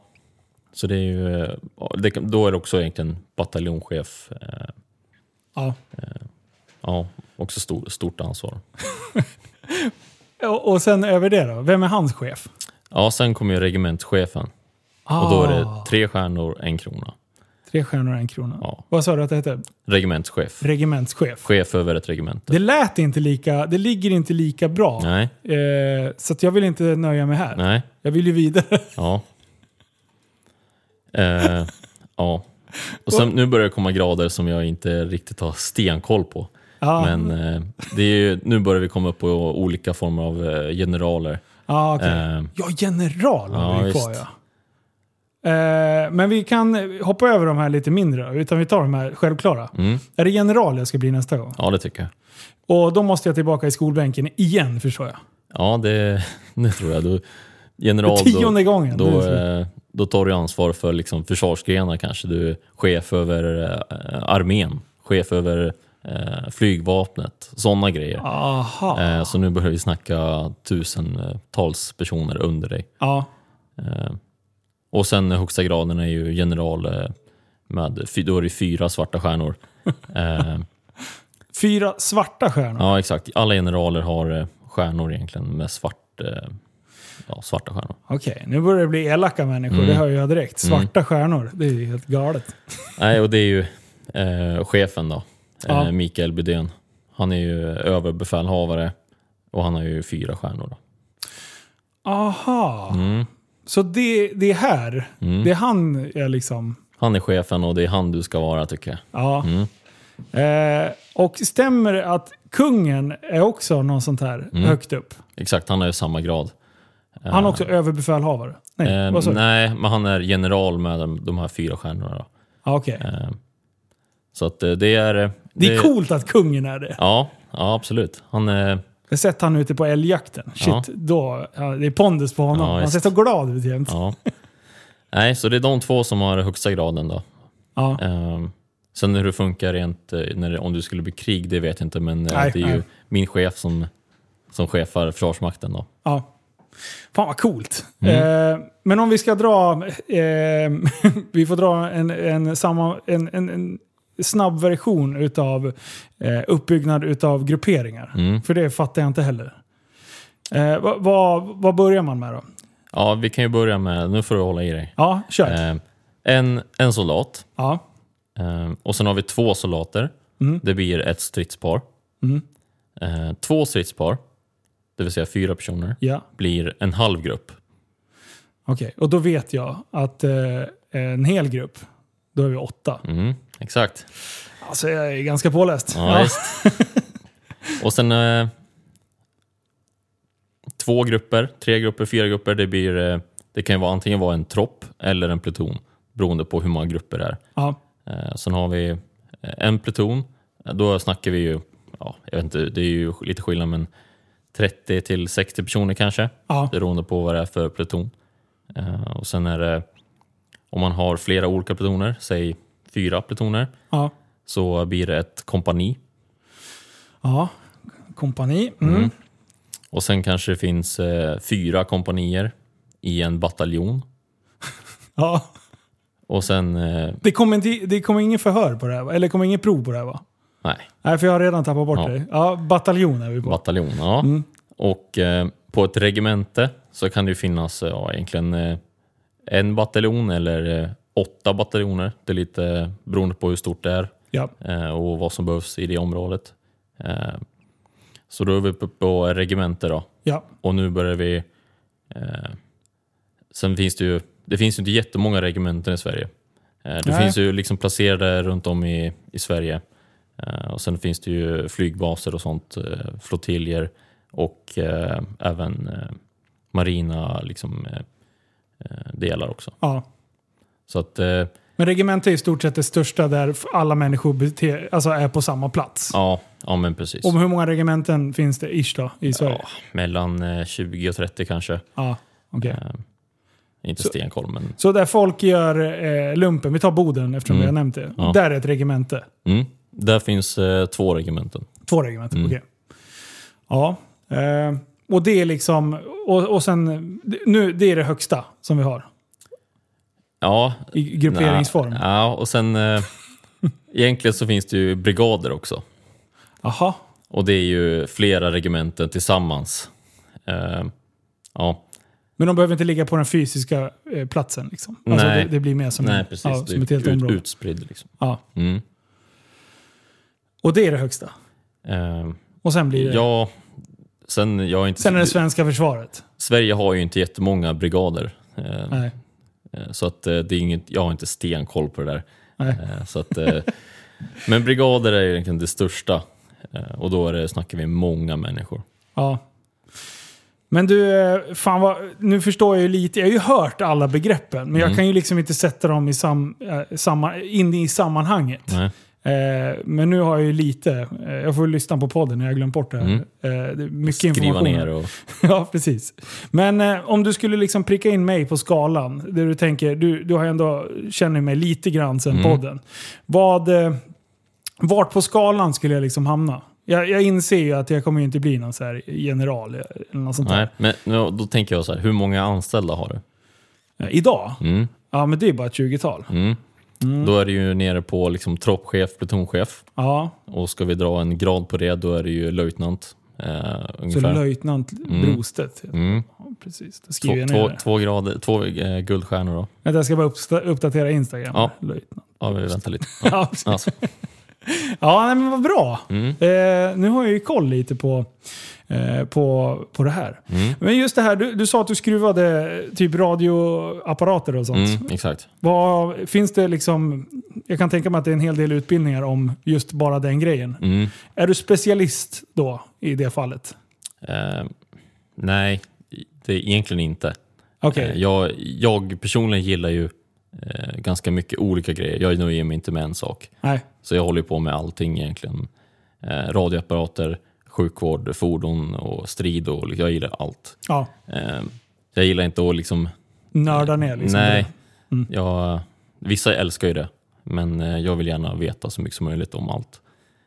Speaker 2: så det är ju... eh, det, då är det också egentligen bataljonschef. Eh,
Speaker 1: Ja.
Speaker 2: ja, också stor, stort ansvar.
Speaker 1: Och, och sen över det då? Vem är hans chef?
Speaker 2: Ja, sen kommer ju regementschefen.
Speaker 1: Ah,
Speaker 2: Och då är det tre stjärnor, en krona.
Speaker 1: Tre stjärnor och en krona.
Speaker 2: Ja.
Speaker 1: Vad sa du att det hette?
Speaker 2: Regementschef.
Speaker 1: Regementschef.
Speaker 2: Chef över ett regemente.
Speaker 1: Det lät inte lika, det ligger inte lika bra.
Speaker 2: Nej,
Speaker 1: Eh, så jag vill inte nöja mig här.
Speaker 2: nej,
Speaker 1: Jag vill ju vidare.
Speaker 2: ja. Eh, ja. Och sen, nu börjar det komma grader som jag inte riktigt har stenkoll på.
Speaker 1: Ja,
Speaker 2: Men eh, det är ju, nu börjar vi komma upp på olika former av eh, generaler.
Speaker 1: ja, okej.
Speaker 2: Eh,
Speaker 1: ja general har vi kvar ja. Eh, men vi kan hoppa över de här lite mindre då, utan vi tar de här självklara.
Speaker 2: mm,
Speaker 1: Är det general jag ska bli nästa gång?
Speaker 2: ja, det tycker jag.
Speaker 1: Och då måste jag tillbaka i skolbänken igen förstår jag.
Speaker 2: Ja, det, det tror jag. Du, general,
Speaker 1: För tionde gången.
Speaker 2: Då,
Speaker 1: Det
Speaker 2: då, eh, då tar du ansvar för liksom försvarsgrenar kanske. Du är chef över eh, armén, chef över eh, flygvapnet, sådana grejer. Eh, så nu börjar vi snacka tusentals personer under dig.
Speaker 1: Ja.
Speaker 2: Och sen högsta graden är ju general eh, med, då är det fyra svarta stjärnor. Eh,
Speaker 1: Fyra svarta stjärnor.
Speaker 2: ja exakt, alla generaler har eh, stjärnor egentligen med svart, ja, svarta stjärnor.
Speaker 1: Okej, nu börjar det bli elaka människor.
Speaker 2: Mm.
Speaker 1: Det hör jag direkt. Svarta stjärnor. Det är ju helt galet.
Speaker 2: Nej, och det är ju eh, chefen då,
Speaker 1: Ja.
Speaker 2: Mikael Bydén. Han är ju överbefälhavare och han har ju fyra stjärnor. Då.
Speaker 1: Aha.
Speaker 2: Mm.
Speaker 1: Så det, det är här.
Speaker 2: Mm.
Speaker 1: Det är han är liksom...
Speaker 2: Han är chefen och det är han du ska vara tycker jag.
Speaker 1: Ja.
Speaker 2: Mm.
Speaker 1: Eh, och stämmer det att kungen är också någon sånt här
Speaker 2: Mm.
Speaker 1: högt upp?
Speaker 2: Exakt, han har ju samma grad.
Speaker 1: Han är också överbefälhavare? Nej,
Speaker 2: Eh,
Speaker 1: vad sa du?
Speaker 2: nej, men han är general med de, de här fyra stjärnorna. Då.
Speaker 1: Ah, okej.
Speaker 2: Eh, så att eh, det är... eh,
Speaker 1: Det är coolt att kungen är det.
Speaker 2: Ja, ja absolut. Han är...
Speaker 1: Jag har sett han ute på älgjakten. Shit,
Speaker 2: Ja.
Speaker 1: då, ja, det är pondus på honom.
Speaker 2: Ja,
Speaker 1: han ser så glad ut jämt.
Speaker 2: Nej, så det är de två som har högsta graden då.
Speaker 1: Ja.
Speaker 2: Eh, sen hur det funkar rent, eh, när det, om du skulle bli krig, det vet jag inte. Men eh,
Speaker 1: Nej,
Speaker 2: det är ju
Speaker 1: nej.
Speaker 2: min chef som, som chefar Försvarsmakten då.
Speaker 1: Ja. Fan vad coolt.
Speaker 2: Mm.
Speaker 1: Eh, men om vi ska dra... Eh, vi får dra en, en, samma, en, en, en snabb version utav eh, uppbyggnad utav grupperingar.
Speaker 2: Mm.
Speaker 1: För det fattar jag inte heller. Eh, vad, vad, vad börjar man med då?
Speaker 2: Ja, vi kan ju börja med, nu får du hålla i dig.
Speaker 1: Ja, kör.
Speaker 2: Eh, en, en soldat
Speaker 1: Ja.
Speaker 2: eh, och sen har vi två soldater.
Speaker 1: Mm.
Speaker 2: Det blir ett stridspar.
Speaker 1: Mm.
Speaker 2: Eh, två stridspar, det vill säga fyra personer,
Speaker 1: Ja.
Speaker 2: blir en halv grupp.
Speaker 1: Okej, och då vet jag att eh, en hel grupp, då är vi åtta.
Speaker 2: Mm, exakt.
Speaker 1: Alltså jag är ganska påläst.
Speaker 2: Ja, visst. Och sen eh, två grupper, tre grupper, fyra grupper. Det, blir, eh, det kan ju vara antingen vara en tropp eller en pluton beroende på hur många grupper det är.
Speaker 1: Ja.
Speaker 2: Eh, sen har vi eh, en pluton. Då snackar vi ju, ja, jag vet inte, det är ju lite skillnad men 30 till 60 personer kanske.
Speaker 1: Ja.
Speaker 2: Beroende på vad det är för pluton. Eh, och sen är det, om man har flera olika plutoner, säg fyra plutoner,
Speaker 1: Ja.
Speaker 2: så blir det ett kompani.
Speaker 1: ja. Kompani. Mm.
Speaker 2: Mm. Och sen kanske det finns eh, fyra kompanier i en bataljon.
Speaker 1: Ja.
Speaker 2: Och sen, eh,
Speaker 1: Det kommer, det kommer ingen förhör på det här va? Eller kommer ingen prov på det här va?
Speaker 2: nej,
Speaker 1: Nej, för jag har redan tappat bort
Speaker 2: Ja.
Speaker 1: det. Ja, bataljon är vi på.
Speaker 2: bataljon. Ja.
Speaker 1: Mm.
Speaker 2: Och eh, på ett regemente så kan det ju finnas ja, egentligen eh, en bataljon eller eh, åtta bataljoner. Det är lite beroende på hur stort det är
Speaker 1: Ja.
Speaker 2: eh, och vad som behövs i det området. Eh, så då är vi uppe på regemente då.
Speaker 1: Ja.
Speaker 2: Och nu börjar vi... Eh, sen finns det ju det finns ju inte jättemånga regementen i Sverige. Det
Speaker 1: Nej.
Speaker 2: finns ju liksom placerade runt om i, i Sverige. Och sen finns det ju flygbaser och sånt, flottiljer och även marina liksom, delar också.
Speaker 1: ja.
Speaker 2: Så att, eh,
Speaker 1: Men regemente är i stort sett det största där alla människor bete, alltså är på samma plats.
Speaker 2: ja, ja men precis.
Speaker 1: Och hur många regementen finns det ish då, i Sverige?
Speaker 2: Ja, mellan eh, 20 och 30 kanske.
Speaker 1: Ja. okej.
Speaker 2: Eh, inte
Speaker 1: Så-
Speaker 2: stenkoll men
Speaker 1: Så där folk gör eh, lumpen, vi tar Boden eftersom
Speaker 2: Mm.
Speaker 1: vi har nämnt det.
Speaker 2: Ja.
Speaker 1: Där är ett regemente.
Speaker 2: mm, där finns eh, två regementen.
Speaker 1: Två regementen,
Speaker 2: Mm.
Speaker 1: okej. Ja. Eh, och det är liksom, och, och sen, nu, det är det högsta som vi har
Speaker 2: Ja,
Speaker 1: i grupperingsform.
Speaker 2: Nej, Ja, och sen eh, egentligen så finns det ju brigader också.
Speaker 1: Jaha.
Speaker 2: Och det är ju flera regementen tillsammans. Eh, ja,
Speaker 1: Men de behöver inte ligga på den fysiska eh, platsen liksom. Alltså
Speaker 2: Nej.
Speaker 1: det, det blir mer som,
Speaker 2: nej precis.
Speaker 1: ja, som ett helt
Speaker 2: ut,
Speaker 1: område.
Speaker 2: utspridd liksom.
Speaker 1: Ja.
Speaker 2: Mm.
Speaker 1: Och det är det högsta.
Speaker 2: Eh,
Speaker 1: Och sen blir det...
Speaker 2: ja, sen, jag inte,
Speaker 1: Sen är det svenska försvaret.
Speaker 2: Sverige har ju inte jättemånga brigader. Eh,
Speaker 1: Nej.
Speaker 2: Eh, så att eh, det är inget, jag har inte stenkoll på det där.
Speaker 1: Nej.
Speaker 2: Eh, så att, men brigader är egentligen det största. Och då är det, snackar vi många människor.
Speaker 1: Ja. Men du, fan vad, nu förstår jag ju lite. Jag har ju hört alla begreppen, men jag
Speaker 2: Mm.
Speaker 1: kan ju liksom inte sätta dem i sam, samma, in i sammanhanget.
Speaker 2: Nej.
Speaker 1: Eh, men nu har jag ju lite, eh, jag får lyssna på podden när jag glömt bort det här.
Speaker 2: Mm.
Speaker 1: Eh, det är mycket
Speaker 2: Skriva
Speaker 1: information.
Speaker 2: ner och...
Speaker 1: ja, precis. Men om du skulle liksom pricka in mig på skalan, där du tänker, du, du har ändå känner mig lite grann sen
Speaker 2: Mm.
Speaker 1: podden. Vad, vart på skalan skulle jag liksom hamna? Jag, jag inser ju att jag kommer inte bli någon så här general eller något sånt
Speaker 2: Nej, men nu- då tänker jag så här, hur månger anställda har du?
Speaker 1: där. Idag?
Speaker 2: Mm.
Speaker 1: Ja, men det är bara ett 20-tal.
Speaker 2: Mm. Då är det ju nere på liksom troppchef, plutonchef.
Speaker 1: Ja,
Speaker 2: Och ska vi dra en grad på det, då är det ju löjtnant. Eh,
Speaker 1: så löjtnant
Speaker 2: Mm.
Speaker 1: Brostedt.
Speaker 2: Mm.
Speaker 1: Ja, precis, då
Speaker 2: Två,
Speaker 1: skriver jag ner
Speaker 2: två,
Speaker 1: det.
Speaker 2: två, grader, två eh, guldstjärnor då.
Speaker 1: Vänta, jag ska bara uppdatera Instagram.
Speaker 2: Ja.
Speaker 1: Löjtnant.
Speaker 2: Ja, vi väntar lite. Ja. Alltså.
Speaker 1: ja nej, men vad bra.
Speaker 2: Mm.
Speaker 1: Eh, nu har jag ju koll lite på, på, på det här.
Speaker 2: Mm.
Speaker 1: Men just det här, du, du sa att du skruvade typ radioapparater och sånt.
Speaker 2: Mm, exakt.
Speaker 1: Vad, finns det liksom, jag kan tänka mig att det är en hel del utbildningar om just bara den grejen.
Speaker 2: Mm.
Speaker 1: Är du specialist då i det fallet?
Speaker 2: Eh, nej, det är egentligen inte.
Speaker 1: Okej.
Speaker 2: Eh, Jag, jag personligen gillar ju eh, ganska mycket olika grejer. Jag nöjer mig inte med en sak.
Speaker 1: Nej.
Speaker 2: Så jag håller på med allting egentligen. Eh, radioapparater, sjukvård, fordon och strid och jag gillar allt.
Speaker 1: Ja.
Speaker 2: Eh, jag gillar inte att liksom...
Speaker 1: Nörda ner liksom.
Speaker 2: nej.
Speaker 1: Mm.
Speaker 2: jag, vissa älskar ju det. Men eh, jag vill gärna veta så mycket som möjligt om allt.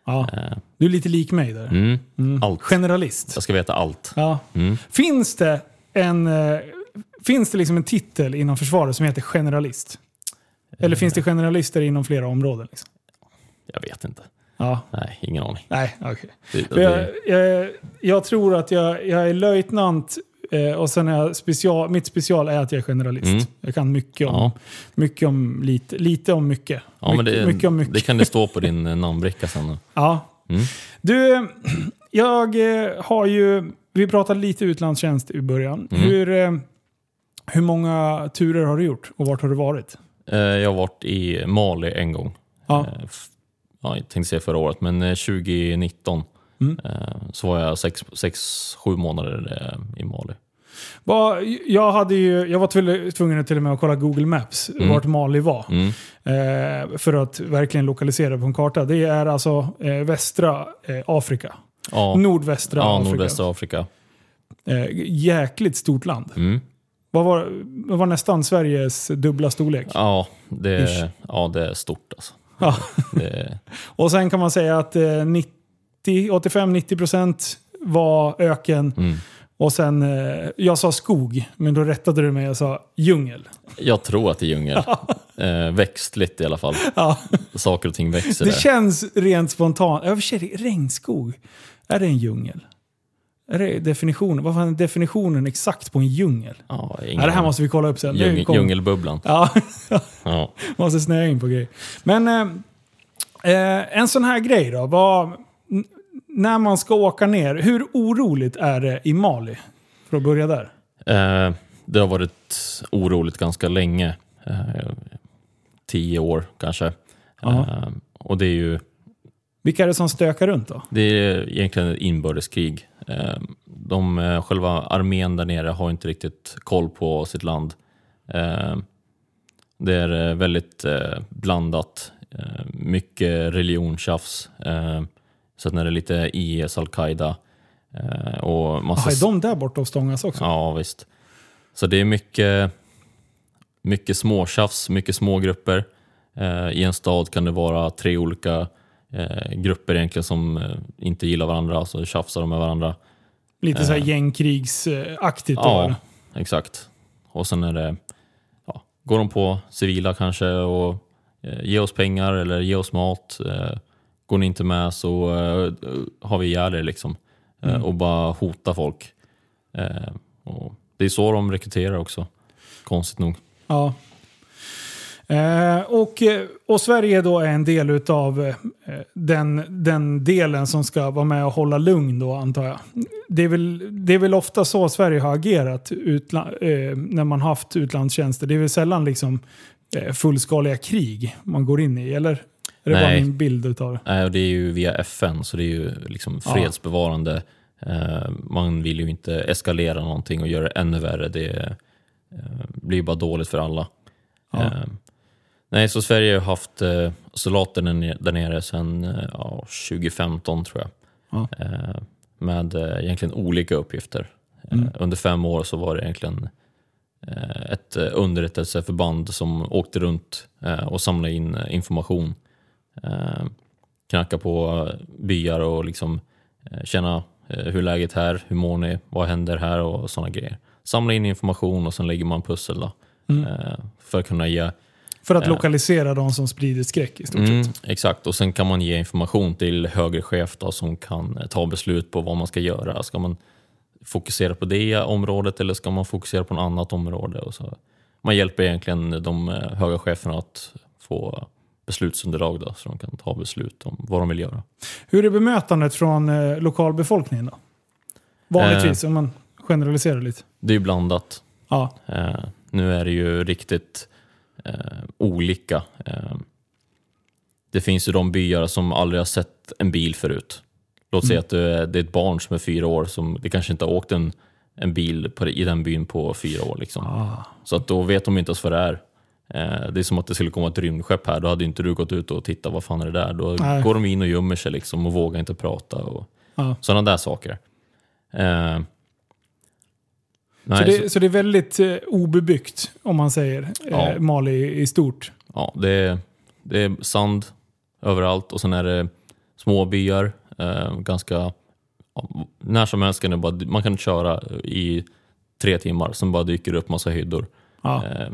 Speaker 1: Ja.
Speaker 2: Eh,
Speaker 1: Du är lite lik mig där.
Speaker 2: mm,
Speaker 1: Mm.
Speaker 2: Allt.
Speaker 1: Generalist.
Speaker 2: Jag ska veta allt.
Speaker 1: Ja.
Speaker 2: Mm.
Speaker 1: Finns det en, eh, finns det liksom en titel inom försvaret som heter generalist? Eller finns det generalister inom flera områden? Liksom?
Speaker 2: Jag vet inte.
Speaker 1: Ja,
Speaker 2: Nej, ingen aning.
Speaker 1: nej, okej.
Speaker 2: Det,
Speaker 1: För Jag,
Speaker 2: det,
Speaker 1: jag, jag tror att jag, jag är löjtnant eh, och sen är jag special, mitt special är att jag är generalist.
Speaker 2: Mm.
Speaker 1: Jag kan mycket om,
Speaker 2: Ja.
Speaker 1: mycket om lite, lite om mycket.
Speaker 2: ja, men
Speaker 1: mycket,
Speaker 2: det,
Speaker 1: mycket om mycket.
Speaker 2: det kan det stå på din eh, namnbricka sen.
Speaker 1: Ja.
Speaker 2: Mm.
Speaker 1: Du, jag eh, har ju... Vi pratade lite utlandstjänst i början.
Speaker 2: Mm.
Speaker 1: Hur, hur många turer har du gjort och vart har du varit?
Speaker 2: Jag har varit i Mali en gång.
Speaker 1: Ja.
Speaker 2: Eh, ja, jag tänkte säga förra året, men eh, 2019
Speaker 1: Mm.
Speaker 2: eh, så var jag sex, sex sju månader eh, i Mali.
Speaker 1: Jag, hade ju, jag var tvungen- till och med att kolla Google Maps
Speaker 2: Mm.
Speaker 1: vart Mali var.
Speaker 2: Mm.
Speaker 1: Eh, för att verkligen lokalisera på en karta. Det är alltså eh, västra eh, Afrika.
Speaker 2: Ja,
Speaker 1: Nordvästra
Speaker 2: ja
Speaker 1: Afrika.
Speaker 2: nordvästra Afrika.
Speaker 1: Eh, jäkligt stort land.
Speaker 2: Mm.
Speaker 1: Vad var, vad var nästan Sveriges dubbla storlek?
Speaker 2: Ja, det,
Speaker 1: Ish.
Speaker 2: ja, det är stort alltså.
Speaker 1: Ja.
Speaker 2: Det,
Speaker 1: Och sen kan man säga att eh, 90 85-90% var öken.
Speaker 2: mm.
Speaker 1: Och sen, eh, jag sa skog, men då rättade du mig och sa djungel.
Speaker 2: Jag tror att det är djungel. eh, växtligt i alla fall.
Speaker 1: Ja,
Speaker 2: Saker och ting växer
Speaker 1: det
Speaker 2: där.
Speaker 1: känns rent spontant. Ja, för sig, regnskog. Är det en djungel? Är det definitionen? Vad fan är definitionen exakt på en djungel?
Speaker 2: Ja, ingen
Speaker 1: Ja, det här måste vi kolla upp sen. Kom-
Speaker 2: djungelbubblan.
Speaker 1: Ja,
Speaker 2: Ja.
Speaker 1: måste snöa in på grejer. Men eh, eh, en sån här grej då. Vad, när man ska åka ner, hur oroligt är det i Mali? För att börja där.
Speaker 2: Eh, det har varit oroligt ganska länge. Eh, tio år kanske. Eh, och det är ju
Speaker 1: Vilka är det som stökar runt då?
Speaker 2: det är egentligen ett inbördeskrig. Eh, de, eh, själva armén där nere har inte riktigt koll på sitt land. Eh, det är väldigt blandat. Mycket religionstjafs. Eh, sen är det lite IS, al-Qaida. Och massa
Speaker 1: Jaha, är de där borta och stångas också?
Speaker 2: Ja, visst. Så det är mycket, mycket småtjafs, mycket små grupper. Eh, I en stad kan det vara tre olika eh, grupper egentligen som eh, inte gillar varandra, så tjafsar de med varandra.
Speaker 1: Lite så här
Speaker 2: Eh.
Speaker 1: gängkrigsaktigt då?
Speaker 2: Ja, exakt. Och sen är det, ja, går de på civila kanske och eh, ge oss pengar eller ge oss mat. Går ni inte med så har vi ihjäl er liksom.
Speaker 1: Mm.
Speaker 2: Och bara hota folk. Och det är så de rekryterar också. Konstigt nog.
Speaker 1: Ja. Eh, och, eh, och Sverige då är en del utav eh, den, den delen som ska vara med och hålla lugn då antar jag. Det är väl, det är väl ofta så Sverige har agerat utla, eh, när man haft utlandstjänster. Det är väl sällan liksom fullskaliga krig man går in i, eller? Är det bara
Speaker 2: Nej.
Speaker 1: min bild utav det?
Speaker 2: Nej, och det är ju via FN, så det är ju liksom
Speaker 1: Ja.
Speaker 2: fredsbevarande. Eh, man vill ju inte eskalera någonting och göra det ännu värre. Det blir ju bara dåligt för alla.
Speaker 1: Ja.
Speaker 2: Nej, så Sverige har haft eh, soldater där nere- sedan eh, ja, 2015 tror jag.
Speaker 1: Ja.
Speaker 2: Eh, med eh, egentligen olika uppgifter. Eh,
Speaker 1: Mm.
Speaker 2: Under fem år så var det egentligen eh, ett underrättelseförband som åkte runt och samlade in information. Knacka på byar och liksom känna hur läget är, hur mår ni, vad händer här och sådana grejer. Samla in information och sen lägger man pussel då,
Speaker 1: Mm.
Speaker 2: för att kunna ge
Speaker 1: För att
Speaker 2: Eh.
Speaker 1: lokalisera de som sprider skräck i stort
Speaker 2: Mm,
Speaker 1: sett.
Speaker 2: exakt, och sen kan man ge information till högre chef då, som kan eh, ta beslut på vad man ska göra. Ska man fokusera på det området eller ska man fokusera på något annat område? Och så. Man hjälper egentligen de eh, höga cheferna att få beslutsunderlag då, så de kan ta beslut om vad de vill göra.
Speaker 1: Hur är bemötandet från eh, lokalbefolkningen då? Vanligtvis, om man generaliserar lite.
Speaker 2: Det är blandat.
Speaker 1: Ja,
Speaker 2: Eh, nu är det ju riktigt eh, olika. Eh, det finns ju de byar som aldrig har sett en bil förut. Låt säga
Speaker 1: Mm.
Speaker 2: att du är, det är ett barn som är fyra år som det kanske inte har åkt en en bil på, i den byn på fyra år. Liksom.
Speaker 1: Ah.
Speaker 2: Så att då vet de inte ens vad det är. Eh, det är som att det skulle komma ett rymdskepp här, då hade inte du gått ut och tittat vad fan är det där. Då
Speaker 1: Nej.
Speaker 2: går de in och gömmer sig liksom och vågar inte prata och
Speaker 1: Ja.
Speaker 2: sådana där saker. Eh, nej,
Speaker 1: Så,
Speaker 2: så
Speaker 1: det, så det är väldigt eh, obebyggt, om man säger,
Speaker 2: Ja.
Speaker 1: eh, Mali i, stort.
Speaker 2: ja, det, är, det är sand överallt och sen är det små byar. Eh, ganska, när som helst kan det bara, man kan köra i tre timmar, sen bara dyker det upp massa hyddor.
Speaker 1: Ja.
Speaker 2: Eh,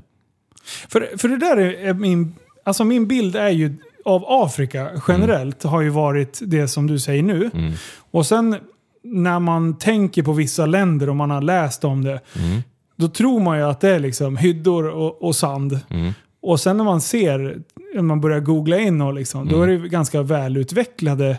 Speaker 1: För, för det där är, min... Alltså min bild är ju av Afrika generellt har ju varit det som du säger nu.
Speaker 2: mm,
Speaker 1: Och sen när man tänker på vissa länder och man har läst om det.
Speaker 2: mm,
Speaker 1: Då tror man ju att det är liksom hyddor och, och sand.
Speaker 2: mm,
Speaker 1: Och sen när man ser, när man börjar googla in och liksom, då är det ganska välutvecklade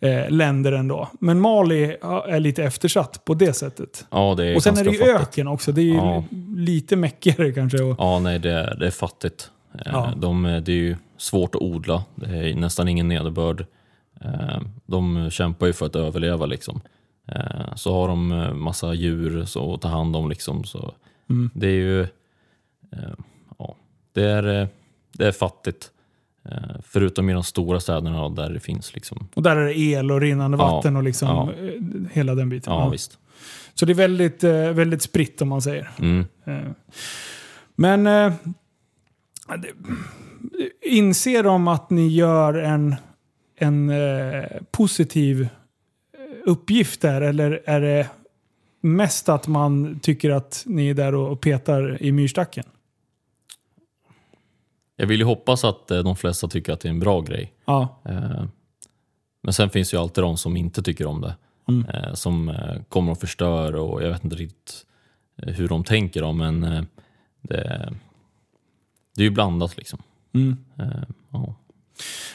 Speaker 1: eh, länder ändå. Men Mali är lite eftersatt på det sättet.
Speaker 2: ja, det är
Speaker 1: och sen är det ju
Speaker 2: fattigt.
Speaker 1: öken också. Det är ju
Speaker 2: Ja.
Speaker 1: lite mäckigare kanske. Och,
Speaker 2: Ja, nej, det är, det är fattigt. Eh,
Speaker 1: Ja.
Speaker 2: De, det är ju svårt att odla. Det är nästan ingen nederbörd. Eh, De kämpar ju för att överleva. Liksom. Eh, Så har de eh, massa djur så att ta hand om. Liksom. Så
Speaker 1: Mm.
Speaker 2: Det är ju ja, det är, det är fattigt. Förutom i de stora städerna där det finns. Liksom.
Speaker 1: och där är det el och rinnande
Speaker 2: Ja.
Speaker 1: vatten och liksom
Speaker 2: Ja.
Speaker 1: hela den biten.
Speaker 2: Ja, visst.
Speaker 1: Så det är väldigt, väldigt spritt om man säger.
Speaker 2: Mm.
Speaker 1: Men inser de att ni gör en, en eh, positiv uppgift där? Eller är det mest att man tycker att ni är där och petar i myrstacken?
Speaker 2: Jag vill ju hoppas att eh, de flesta tycker att det är en bra grej.
Speaker 1: Ja.
Speaker 2: Eh, Men sen finns ju alltid de som inte tycker om det.
Speaker 1: Mm.
Speaker 2: eh, Som kommer och förstör och jag vet inte riktigt hur de tänker då, men det, det är ju blandat liksom.
Speaker 1: Mm.
Speaker 2: Ja.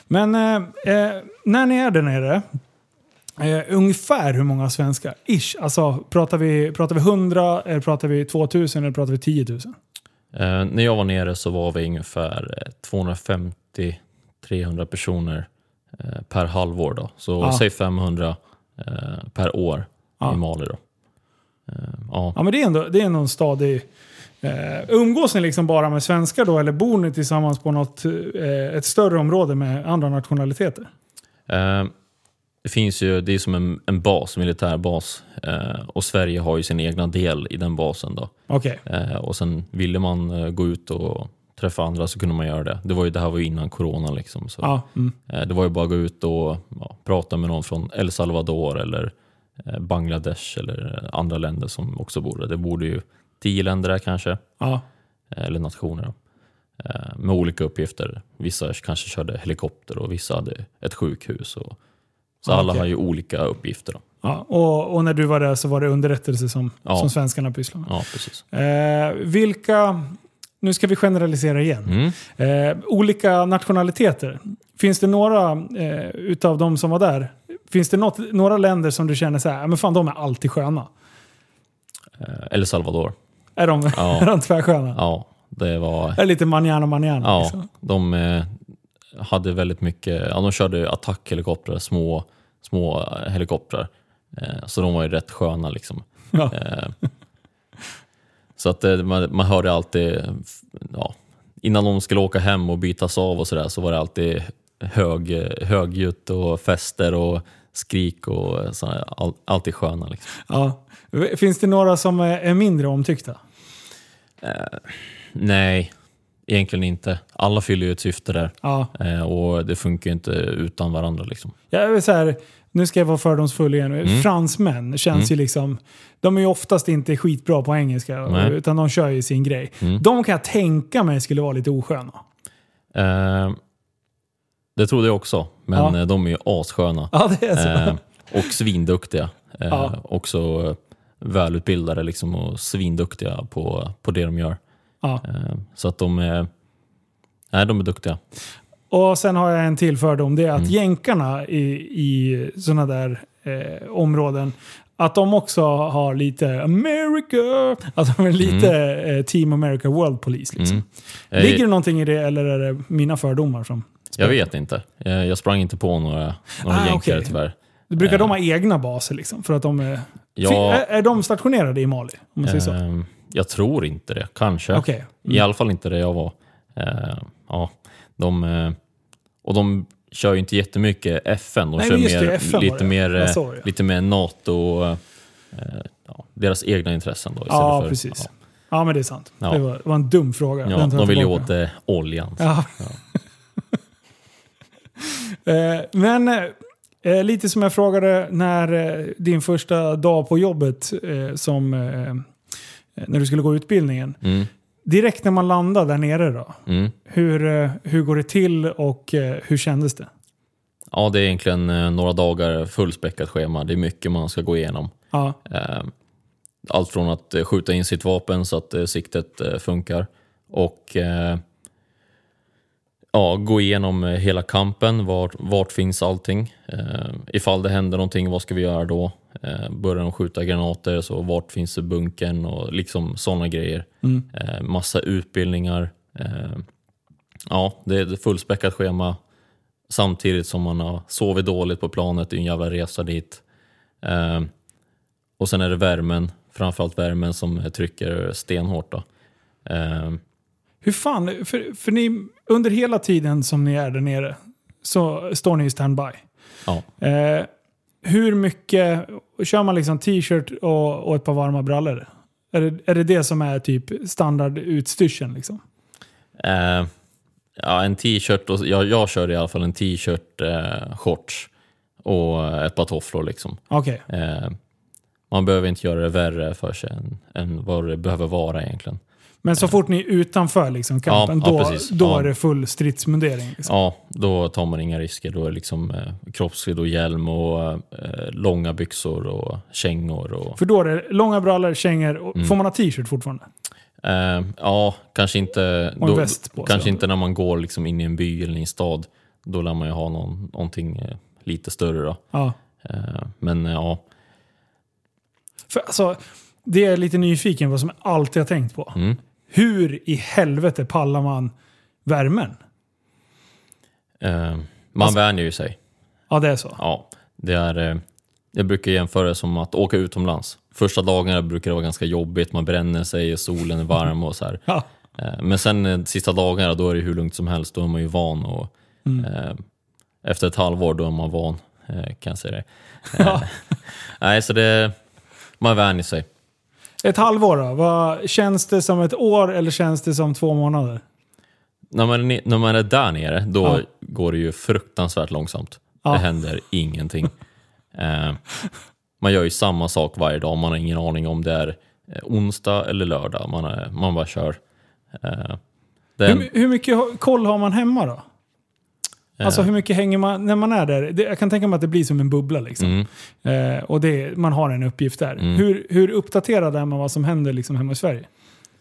Speaker 1: Men eh, eh, när ni är där nere, eh, ungefär hur många svenskar? Ish. Alltså, pratar vi, pratar vi 100, eller pratar vi 2000 eller pratar vi 10 000?
Speaker 2: Eh, När jag var nere så var vi ungefär eh, 250-300 personer eh, per halvår. Då. Så
Speaker 1: Ja.
Speaker 2: säg 500 eh, per år
Speaker 1: Ja.
Speaker 2: i Mali. Då. Eh, Ja.
Speaker 1: Ja, men det är ändå, det är ändå en stadig... Eh, umgås ni liksom bara med svenskar då, eller bor ni tillsammans på något, eh, ett större område med andra nationaliteter?
Speaker 2: Eh, Det finns ju, det är som en, en bas, militärbas. Och Sverige har ju sin egna del i den basen. Då. Eh, och sen ville man gå ut och träffa andra så kunde man göra det. Det, var ju, det här var ju innan corona. Liksom, så.
Speaker 1: Ja. Mm.
Speaker 2: Det var ju bara att gå ut och ja, prata med någon från El Salvador eller Bangladesh eller andra länder som också bor där. Det borde ju tio länder där kanske,
Speaker 1: Ja.
Speaker 2: eh, eller nationer. Då. Eh, med olika uppgifter. Vissa kanske körde helikopter och vissa hade ett sjukhus. Och, så
Speaker 1: Ja,
Speaker 2: alla
Speaker 1: okej.
Speaker 2: har ju olika uppgifter. Då.
Speaker 1: ja. Och, och när du var där så var det underrättelse som,
Speaker 2: Ja.
Speaker 1: som svenskarna pysslade med.
Speaker 2: Ja, precis.
Speaker 1: Eh, vilka... Nu ska vi generalisera igen.
Speaker 2: Mm.
Speaker 1: Eh, olika nationaliteter. Finns det några eh, utav de som var där? Finns det något, några länder som du känner så här, "Ja, men fan de är alltid sköna?
Speaker 2: Eh, El Salvador.
Speaker 1: Är de,
Speaker 2: Ja.
Speaker 1: är de tvärsköna?
Speaker 2: Ja, det var...
Speaker 1: Är det lite manjana manjana?
Speaker 2: Ja,
Speaker 1: Liksom?
Speaker 2: de eh, hade väldigt mycket, ja, de körde attackhelikoptrar, små, små eh, helikoptrar. Eh, så de var ju rätt sköna liksom.
Speaker 1: Ja.
Speaker 2: Eh, så att man, man hörde alltid, ja, innan de skulle åka hem och bytas av och sådär så var det alltid hög, högljutt och fester och skrik och så, all, alltid sköna. Liksom.
Speaker 1: Ja. Finns det några som är, mindre omtyckta?
Speaker 2: Nej, egentligen inte. Alla fyller ju ett syfte där
Speaker 1: Ja.
Speaker 2: eh, och det funkar ju inte utan varandra. Liksom.
Speaker 1: Jag är så här, nu ska jag vara fördomsfull igen.
Speaker 2: Mm.
Speaker 1: Fransmän känns ju liksom... De är ju oftast inte skitbra på engelska,
Speaker 2: Nej.
Speaker 1: utan de kör ju sin grej.
Speaker 2: Mm.
Speaker 1: De kan jag tänka mig skulle vara lite osköna.
Speaker 2: Eh, det trodde jag också, men
Speaker 1: Ja.
Speaker 2: de är ju assköna.
Speaker 1: Ja, det är så.
Speaker 2: Eh, och svinduktiga. Eh,
Speaker 1: Ja.
Speaker 2: Också eh, välutbildade liksom, och svinduktiga på, på det de gör.
Speaker 1: Ja.
Speaker 2: Eh, så att de är, nej, de är duktiga.
Speaker 1: Och sen har jag en till fördom. Det är att
Speaker 2: Mm.
Speaker 1: jänkarna i, i sådana där eh, områden, att de också har lite America. Att de är lite eh, Team America World Police. Liksom.
Speaker 2: Mm. Eh,
Speaker 1: Ligger det någonting i det eller är det mina fördomar som...
Speaker 2: jag vet inte. Eh, jag sprang inte på några, några
Speaker 1: Ah,
Speaker 2: jänkare
Speaker 1: okej.
Speaker 2: tyvärr.
Speaker 1: Brukar de ha egna baser liksom? För att de är
Speaker 2: Ja,
Speaker 1: Är, är de stationerade i Mali? Om man säger så?
Speaker 2: ehm, jag tror inte det. Kanske.
Speaker 1: Okej.
Speaker 2: I alla fall inte där jag var. Eh, ja, de, eh, och de kör ju inte jättemycket FN. De
Speaker 1: Nej,
Speaker 2: kör
Speaker 1: just det,
Speaker 2: mer,
Speaker 1: FN var
Speaker 2: lite,
Speaker 1: det.
Speaker 2: mer,
Speaker 1: Jag
Speaker 2: eh,
Speaker 1: såg det.
Speaker 2: lite mer NATO, eh, ja, deras egna intressen. Då, istället
Speaker 1: Ja,
Speaker 2: för,
Speaker 1: precis.
Speaker 2: Ja,
Speaker 1: Ja, men det är sant.
Speaker 2: Ja.
Speaker 1: Det, var, det var en dum fråga.
Speaker 2: ja,
Speaker 1: Den tar jag
Speaker 2: de vill ju
Speaker 1: tillbaka.
Speaker 2: åt eh, oljan.
Speaker 1: Ja. Eh, Men eh, lite som jag frågade när eh, din första dag på jobbet eh, som eh, när du skulle gå utbildningen.
Speaker 2: Mm,
Speaker 1: Direkt när man landade där nere då,
Speaker 2: mm.
Speaker 1: hur, eh, hur går det till och eh, hur kändes det?
Speaker 2: Ja, det är egentligen eh, några dagar fullspäckat schema. Det är mycket man ska gå igenom.
Speaker 1: Ja,
Speaker 2: Eh, Allt från att eh, skjuta in sitt vapen så att eh, siktet eh, funkar och eh, ja, gå igenom eh, hela kampen. Vart, vart finns allting? Eh, ifall det händer någonting, vad ska vi göra då? Eh, börjar de skjuta granater, så vart finns bunkern och liksom sådana grejer.
Speaker 1: Mm.
Speaker 2: Eh, massa utbildningar. Eh, ja, det är ett fullspäckat schema samtidigt som man har sovit dåligt på planet. Det är en jävla resa dit. Eh, och sen är det värmen, framförallt värmen som trycker stenhårt. Då.
Speaker 1: Hur fan, för, för ni, under hela tiden som ni är där nere så står ni i standby.
Speaker 2: ja.
Speaker 1: Eh, hur mycket, kör man liksom t-shirt och, och ett par varma brallor? Är det, är det det som är typ standardutstyrseln liksom?
Speaker 2: Eh, ja, en t-shirt, och, jag, jag kör i alla fall en t-shirt, eh, shorts och ett par tofflor. Liksom.
Speaker 1: Okej.
Speaker 2: Eh, man behöver inte göra det värre för sig än, än vad det behöver vara egentligen.
Speaker 1: Men så fort ni är utanför liksom, kampen,
Speaker 2: Ja, ja,
Speaker 1: då,
Speaker 2: precis.
Speaker 1: då
Speaker 2: Ja.
Speaker 1: är det full stridsmundering? Liksom.
Speaker 2: Ja, då tar man inga risker. Då är det liksom eh, kroppsskydd och hjälm och eh, långa byxor och kängor. Och,
Speaker 1: För då är det långa brallor, kängor. och-
Speaker 2: Mm.
Speaker 1: Får man ha t-shirt fortfarande?
Speaker 2: Eh, ja, kanske inte, då,
Speaker 1: sig.
Speaker 2: kanske inte när man går liksom in i en by eller i en stad. Då lär man ju ha någon, någonting eh, lite större. Då.
Speaker 1: Ja.
Speaker 2: Eh, men eh, ja,
Speaker 1: För alltså, det är jag lite nyfiken på som jag alltid har tänkt på.
Speaker 2: mm.
Speaker 1: Hur i helvete pallar man värmen?
Speaker 2: eh, man
Speaker 1: Alltså-
Speaker 2: vänjer ju sig.
Speaker 1: Ja, det är så.
Speaker 2: Ja, det är, eh, jag brukar jämföra det som att åka utomlands. Första dagarna brukar det vara ganska jobbigt, man bränner sig och solen är varm och så här.
Speaker 1: Ja.
Speaker 2: Eh, Men sen eh, sista dagarna då är det hur lugnt som helst, då är man ju van och
Speaker 1: Mm.
Speaker 2: efter ett halvår då är man van, kan jag säga det.
Speaker 1: Ja.
Speaker 2: Nej, så det, man vänjer sig.
Speaker 1: Ett halvår då? Vad, känns det som ett år eller känns det som två månader?
Speaker 2: När man, är när man är där nere, då
Speaker 1: Ja.
Speaker 2: går det ju fruktansvärt långsamt.
Speaker 1: Ja.
Speaker 2: Det händer ingenting. Eh, man gör ju samma sak varje dag, man har ingen aning om det är eh, onsdag eller lördag. Man, är, man bara kör. Eh, den,
Speaker 1: Hur, hur mycket koll har man hemma då? Alltså
Speaker 2: eh,
Speaker 1: hur mycket hänger man när man är där? Det, jag kan tänka mig att det blir som en bubbla liksom.
Speaker 2: mm,
Speaker 1: Eh, och det, man har en uppgift där.
Speaker 2: Mm.
Speaker 1: Hur, hur uppdaterad är man vad som händer liksom hemma i Sverige?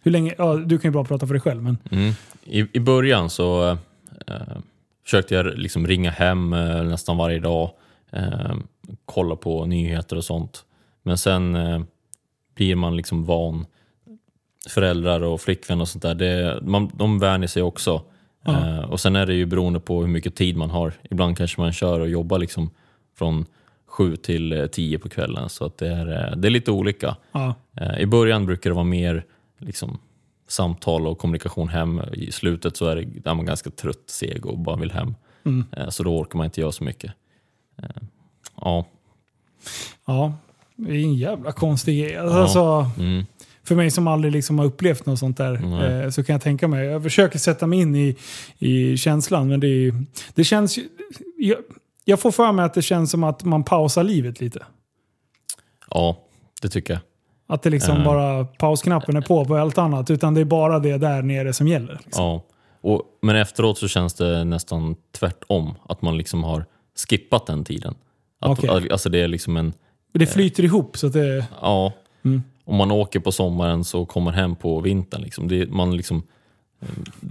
Speaker 1: Hur länge, ja, du kan ju bara prata för dig själv men...
Speaker 2: Mm. I, I början så eh, försökte jag liksom ringa hem eh, nästan varje dag, eh, kolla på nyheter och sånt. Men sen eh, blir man liksom van. Föräldrar och flickvän och sånt där, det, man, de vänjer sig också.
Speaker 1: Ja.
Speaker 2: Eh, och sen är det ju beroende på hur mycket tid man har. Ibland kanske man kör och jobbar liksom från sju till eh, tio på kvällen. Så att det, är, eh, det är lite olika.
Speaker 1: Ja.
Speaker 2: I början brukar det vara mer liksom, samtal och kommunikation hem. I slutet så är, det, är man ganska trött, seg och bara vill hem.
Speaker 1: Mm.
Speaker 2: Så då orkar man inte göra så mycket. Ja,
Speaker 1: ja. Det är en jävla konstig grej.
Speaker 2: Ja.
Speaker 1: Alltså,
Speaker 2: mm,
Speaker 1: för mig som aldrig liksom har upplevt något sånt där eh, så kan jag tänka mig. Jag försöker sätta mig in i, i känslan men det, det känns. Jag, jag får för mig att det känns som att man pausar livet lite.
Speaker 2: ja det tycker jag.
Speaker 1: Att det liksom
Speaker 2: Eh.
Speaker 1: bara pausknappen är på på allt annat. Utan det är bara det där nere som gäller. Liksom.
Speaker 2: Ja. Och, men efteråt så känns det nästan tvärtom. Att man liksom har skippat den tiden. Att,
Speaker 1: Okej.
Speaker 2: Alltså det är liksom en...
Speaker 1: Det flyter ihop så att det...
Speaker 2: Ja,
Speaker 1: Mm.
Speaker 2: Om man åker på sommaren så kommer hem på vintern. Liksom. Det, man liksom,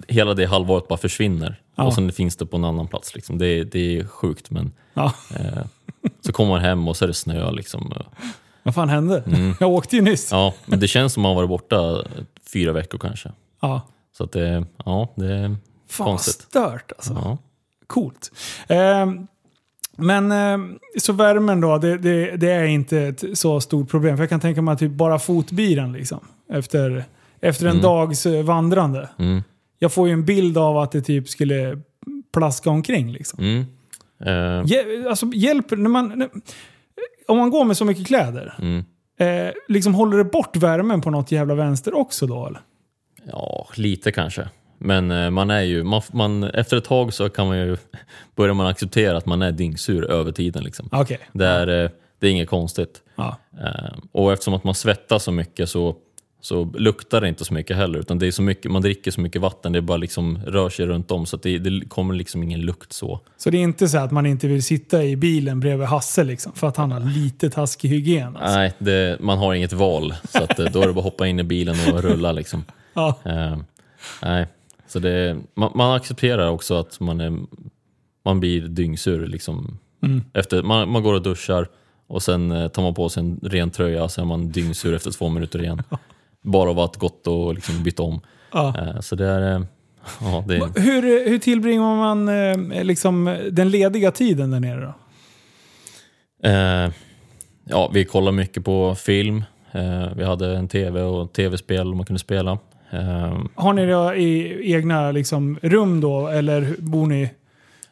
Speaker 2: hela det halvåret bara försvinner.
Speaker 1: Ja.
Speaker 2: Och sen finns det på en annan plats. Liksom. Det, det är sjukt men
Speaker 1: Ja,
Speaker 2: eh, så kommer man hem och så är det snö. Liksom.
Speaker 1: vad fan hände?
Speaker 2: Mm.
Speaker 1: Jag åkte ju nyss.
Speaker 2: Ja, men det känns som att man varit borta fyra veckor kanske.
Speaker 1: Ja.
Speaker 2: Så att det, ja, det är
Speaker 1: Fan
Speaker 2: konstigt.
Speaker 1: stört alltså.
Speaker 2: Ja.
Speaker 1: Coolt. Eh, Men eh, så värmen då, det, det, det är inte ett så stort problem. För jag kan tänka mig att typ bara fotbilen liksom. Efter, efter en
Speaker 2: Mm.
Speaker 1: dags eh, vandrande.
Speaker 2: Mm.
Speaker 1: Jag får ju en bild av att det typ skulle plaska omkring liksom.
Speaker 2: Mm. Eh,
Speaker 1: Hje- alltså hjälper, när man... När, om man går med så mycket kläder,
Speaker 2: mm.
Speaker 1: eh, liksom håller det bort värmen på något jävla vänster också då eller?
Speaker 2: Ja, lite kanske. Men eh, man är ju, man, man, efter ett tag så kan man ju, börjar man acceptera att man är dyngsur över tiden. Liksom.
Speaker 1: Okej.
Speaker 2: Det, är, eh, det är inget konstigt.
Speaker 1: Ja.
Speaker 2: Eh, och eftersom att man svettas så mycket så, så luktar det inte så mycket heller. Utan det är så mycket, man dricker så mycket vatten, det bara liksom rör sig runt om så det, det kommer liksom ingen lukt så.
Speaker 1: Så det är inte så att man inte vill sitta i bilen bredvid Hasse liksom, för att han har lite taskig hygien? Alltså.
Speaker 2: Nej, det, man har inget val. Så att, då är det bara att hoppa in i bilen och rulla. Liksom.
Speaker 1: Ja.
Speaker 2: Eh, nej, så det, man, man accepterar också att man, är, man blir dyngsur. Liksom.
Speaker 1: Mm.
Speaker 2: Efter, man, man går och duschar och sen eh, tar man på sig en ren tröja och sen är man dyngsur efter två minuter igen. Bara av att gått och liksom bytt om.
Speaker 1: Ja.
Speaker 2: Eh, så det är... eh, Ja, det,
Speaker 1: Hur, hur tillbringar man liksom, den lediga tiden där nere då?
Speaker 2: eh, ja, vi kollar mycket på film. Eh, vi hade en tv och tv-spel man kunde spela. Eh,
Speaker 1: Har ni det i egna liksom, rum då, eller bor ni...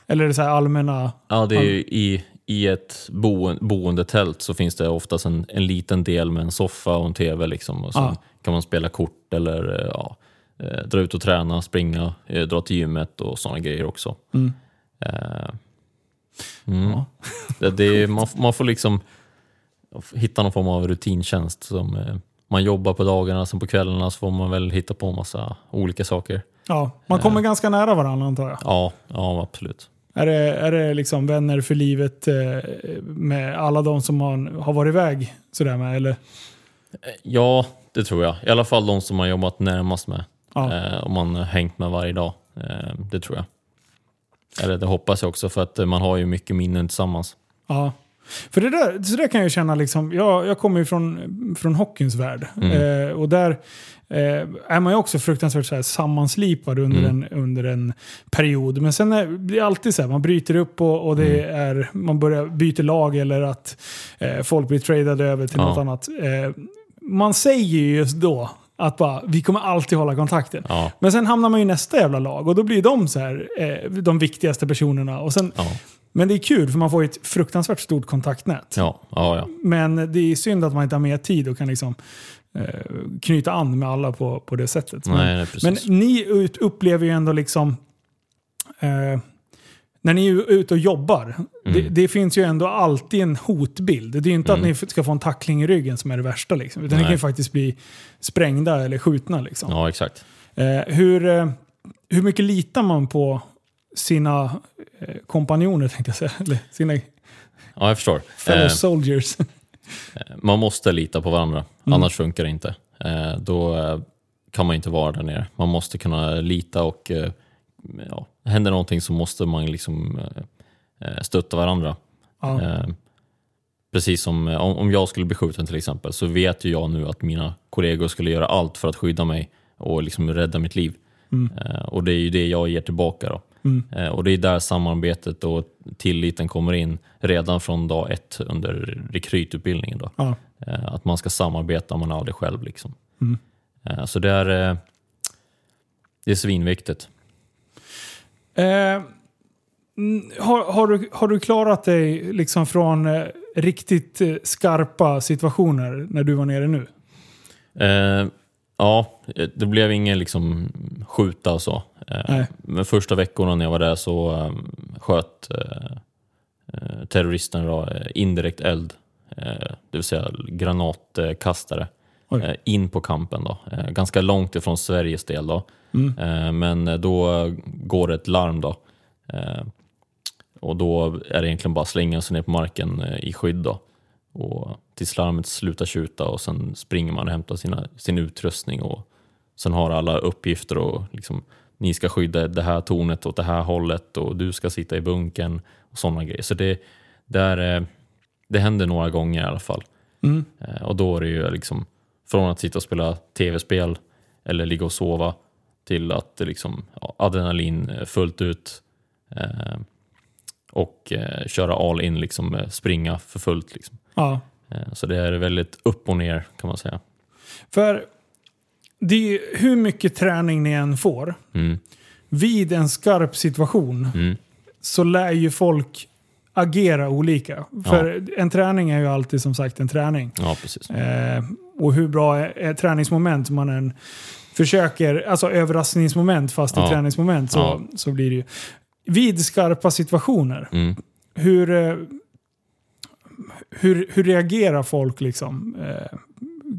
Speaker 1: Eller är det så allmänna...
Speaker 2: Ja, det är ju i, i ett bo, boendetält så finns det oftast en, en liten del med en soffa och en tv. Liksom, och sen
Speaker 1: Ja.
Speaker 2: kan man spela kort eller eh, ja, eh, dra ut och träna, springa, eh, dra till gymmet och sådana grejer också.
Speaker 1: Mm.
Speaker 2: Eh, mm.
Speaker 1: Ja.
Speaker 2: det, det man, man får liksom hitta någon form av rutintjänst. Som, man jobbar på dagarna, sen på kvällarna så får man väl hitta på massa olika saker.
Speaker 1: Ja, man kommer ganska nära varandra antar jag.
Speaker 2: Ja, ja absolut.
Speaker 1: Är det, är det liksom vänner för livet eh, med alla de som man har varit iväg sådär med? Eller?
Speaker 2: Ja, det tror jag. I alla fall de som man jobbat närmast med.
Speaker 1: Ja.
Speaker 2: Eh, om man har hängt med varje dag. Eh, det tror jag. Eller det hoppas jag också för att eh, man har ju mycket minnen tillsammans.
Speaker 1: Ja. För det där, så där kan jag känna, liksom, jag, jag kommer ju från, från hockeyns värld.
Speaker 2: Mm.
Speaker 1: Eh, och där eh, är man ju också fruktansvärt så här, sammanslipad under,
Speaker 2: Mm.
Speaker 1: en, under en period. Men sen är det alltid så här, man bryter upp och, och det
Speaker 2: Mm.
Speaker 1: är, man börjar byta lag eller att eh, folk blir tradade över till
Speaker 2: Ja.
Speaker 1: något annat. Eh, man säger ju just då att bara, vi kommer alltid hålla kontakten.
Speaker 2: Ja,
Speaker 1: Men sen hamnar man ju i nästa jävla lag och då blir de så här, eh, de viktigaste personerna. Och sen,
Speaker 2: ja,
Speaker 1: men det är kul för man får ett fruktansvärt stort kontaktnät.
Speaker 2: ja, ja, ja.
Speaker 1: Men det är synd att man inte har mer tid och kan liksom eh, knyta an med alla på, på det sättet.
Speaker 2: Nej,
Speaker 1: men,
Speaker 2: nej,
Speaker 1: men ni ut, upplever ju ändå liksom... Eh, när ni är ute och jobbar, det, det finns ju ändå alltid en hotbild. Det är ju inte att
Speaker 2: Mm.
Speaker 1: ni ska få en tackling i ryggen som är det värsta. Liksom, utan ni
Speaker 2: Nej.
Speaker 1: kan ju faktiskt bli sprängda eller skjutna. Liksom.
Speaker 2: Ja, exakt.
Speaker 1: Eh, hur, eh, hur mycket litar man på sina kompanjoner, tänkte jag säga. Eller sina
Speaker 2: Ja, jag förstår.
Speaker 1: fellow
Speaker 2: Eh,
Speaker 1: soldiers.
Speaker 2: man måste lita på varandra,
Speaker 1: Mm.
Speaker 2: annars funkar det inte. Eh, då eh, kan man inte vara där nere. Man måste kunna lita och eh, ja, händer någonting så måste man liksom eh, eh, stötta varandra.
Speaker 1: Ja.
Speaker 2: Eh, precis som eh, om, om jag skulle bli skjuten till exempel så vet ju jag nu att mina kollegor skulle göra allt för att skydda mig och liksom rädda mitt liv.
Speaker 1: Mm.
Speaker 2: Eh, och det är ju det jag ger tillbaka. Då.
Speaker 1: Mm.
Speaker 2: Eh, och det är där samarbetet och tilliten kommer in redan från dag ett under rekrytutbildningen. Då.
Speaker 1: Ja.
Speaker 2: Eh, att man ska samarbeta, man aldrig själv. Liksom.
Speaker 1: Mm.
Speaker 2: Eh, så det är, det är svinviktigt.
Speaker 1: Eh, har, har, du, har du klarat dig liksom från riktigt skarpa situationer när du var nere nu?
Speaker 2: Eh, ja, det blev ingen liksom skjuta och så. Eh,
Speaker 1: Nej.
Speaker 2: men första veckorna när jag var där så eh, sköt eh, eh, terroristen eh, indirekt eld, eh, det vill säga granatkastare,
Speaker 1: Oj.
Speaker 2: eh, in på kampen. Då. Eh, ganska långt ifrån Sveriges del. Då.
Speaker 1: Mm.
Speaker 2: Eh, men då går det ett larm. Då. Eh, och då är det egentligen bara att slänga sig ner på marken eh, i skydd. Då. Och tills larmet slutar tjuta och sen springer man och hämtar sina, sin utrustning och sen har alla uppgifter och liksom, ni ska skydda det här tornet åt det här hållet och du ska sitta i bunken och sådana grejer. Så det, där, eh, det händer några gånger i alla fall.
Speaker 1: Mm.
Speaker 2: Eh, Och då är det ju liksom från att sitta och spela tv-spel eller ligga och sova till att det liksom, ja, adrenalin eh, fullt ut. Eh, och eh, köra all in, liksom, springa för fullt. Liksom.
Speaker 1: Ja.
Speaker 2: Eh, så det är väldigt upp och ner kan man säga.
Speaker 1: För det hur mycket träning ni än får,
Speaker 2: Mm.
Speaker 1: vid en skarp situation
Speaker 2: Mm.
Speaker 1: så lär ju folk agera olika. För en träning är ju alltid som sagt en träning.
Speaker 2: Ja, precis.
Speaker 1: Eh, och hur bra är, är träningsmoment man än försöker, alltså överraskningsmoment fast i
Speaker 2: Ja.
Speaker 1: träningsmoment så,
Speaker 2: Ja.
Speaker 1: så blir det ju. Vid skarpa situationer,
Speaker 2: Mm.
Speaker 1: hur, eh, hur, hur reagerar folk liksom? Eh,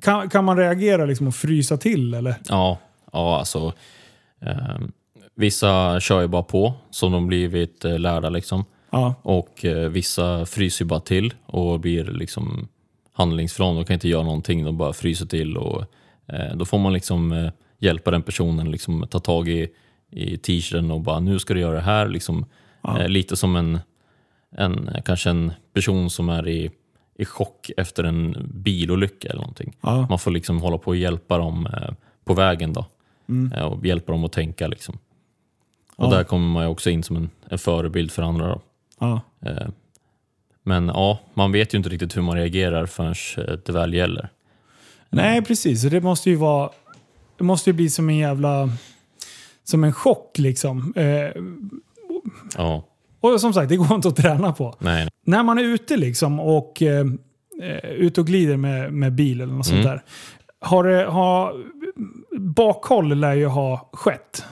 Speaker 1: kan, kan man reagera liksom och frysa till eller?
Speaker 2: Ja, ja alltså. ehm, vissa kör ju bara på som de blivit eh, lärda liksom.
Speaker 1: Ja,
Speaker 2: Och eh, vissa fryser ju bara till och blir liksom handlingsförlamade. De kan inte göra någonting, de bara fryser till. Och, eh, då får man liksom eh, hjälpa den personen, liksom, ta tag i, i t-shirten och bara nu ska du göra det här. Liksom,
Speaker 1: Ja.
Speaker 2: eh, lite som en, en, kanske en person som är i, i chock efter en bilolycka eller någonting.
Speaker 1: ja,
Speaker 2: Man får liksom hålla på och hjälpa dem eh, på vägen då.
Speaker 1: Mm.
Speaker 2: Eh, och hjälpa dem att tänka liksom. Och
Speaker 1: Ja.
Speaker 2: där kommer man ju också in som en, en förebild för andra. Då.
Speaker 1: ja.
Speaker 2: Eh, Men ja, man vet ju inte riktigt hur man reagerar förrän det väl gäller.
Speaker 1: Nej, precis. Det måste ju vara... Det måste ju bli som en jävla... Som en chock liksom. Eh,
Speaker 2: Ja,
Speaker 1: och som sagt, det går inte att träna på.
Speaker 2: nej.
Speaker 1: När man är ute liksom och eh, eh, ute och glider med, med bil eller något sånt
Speaker 2: Mm.
Speaker 1: där. Har det, har, bakhåll lär ju ha skett.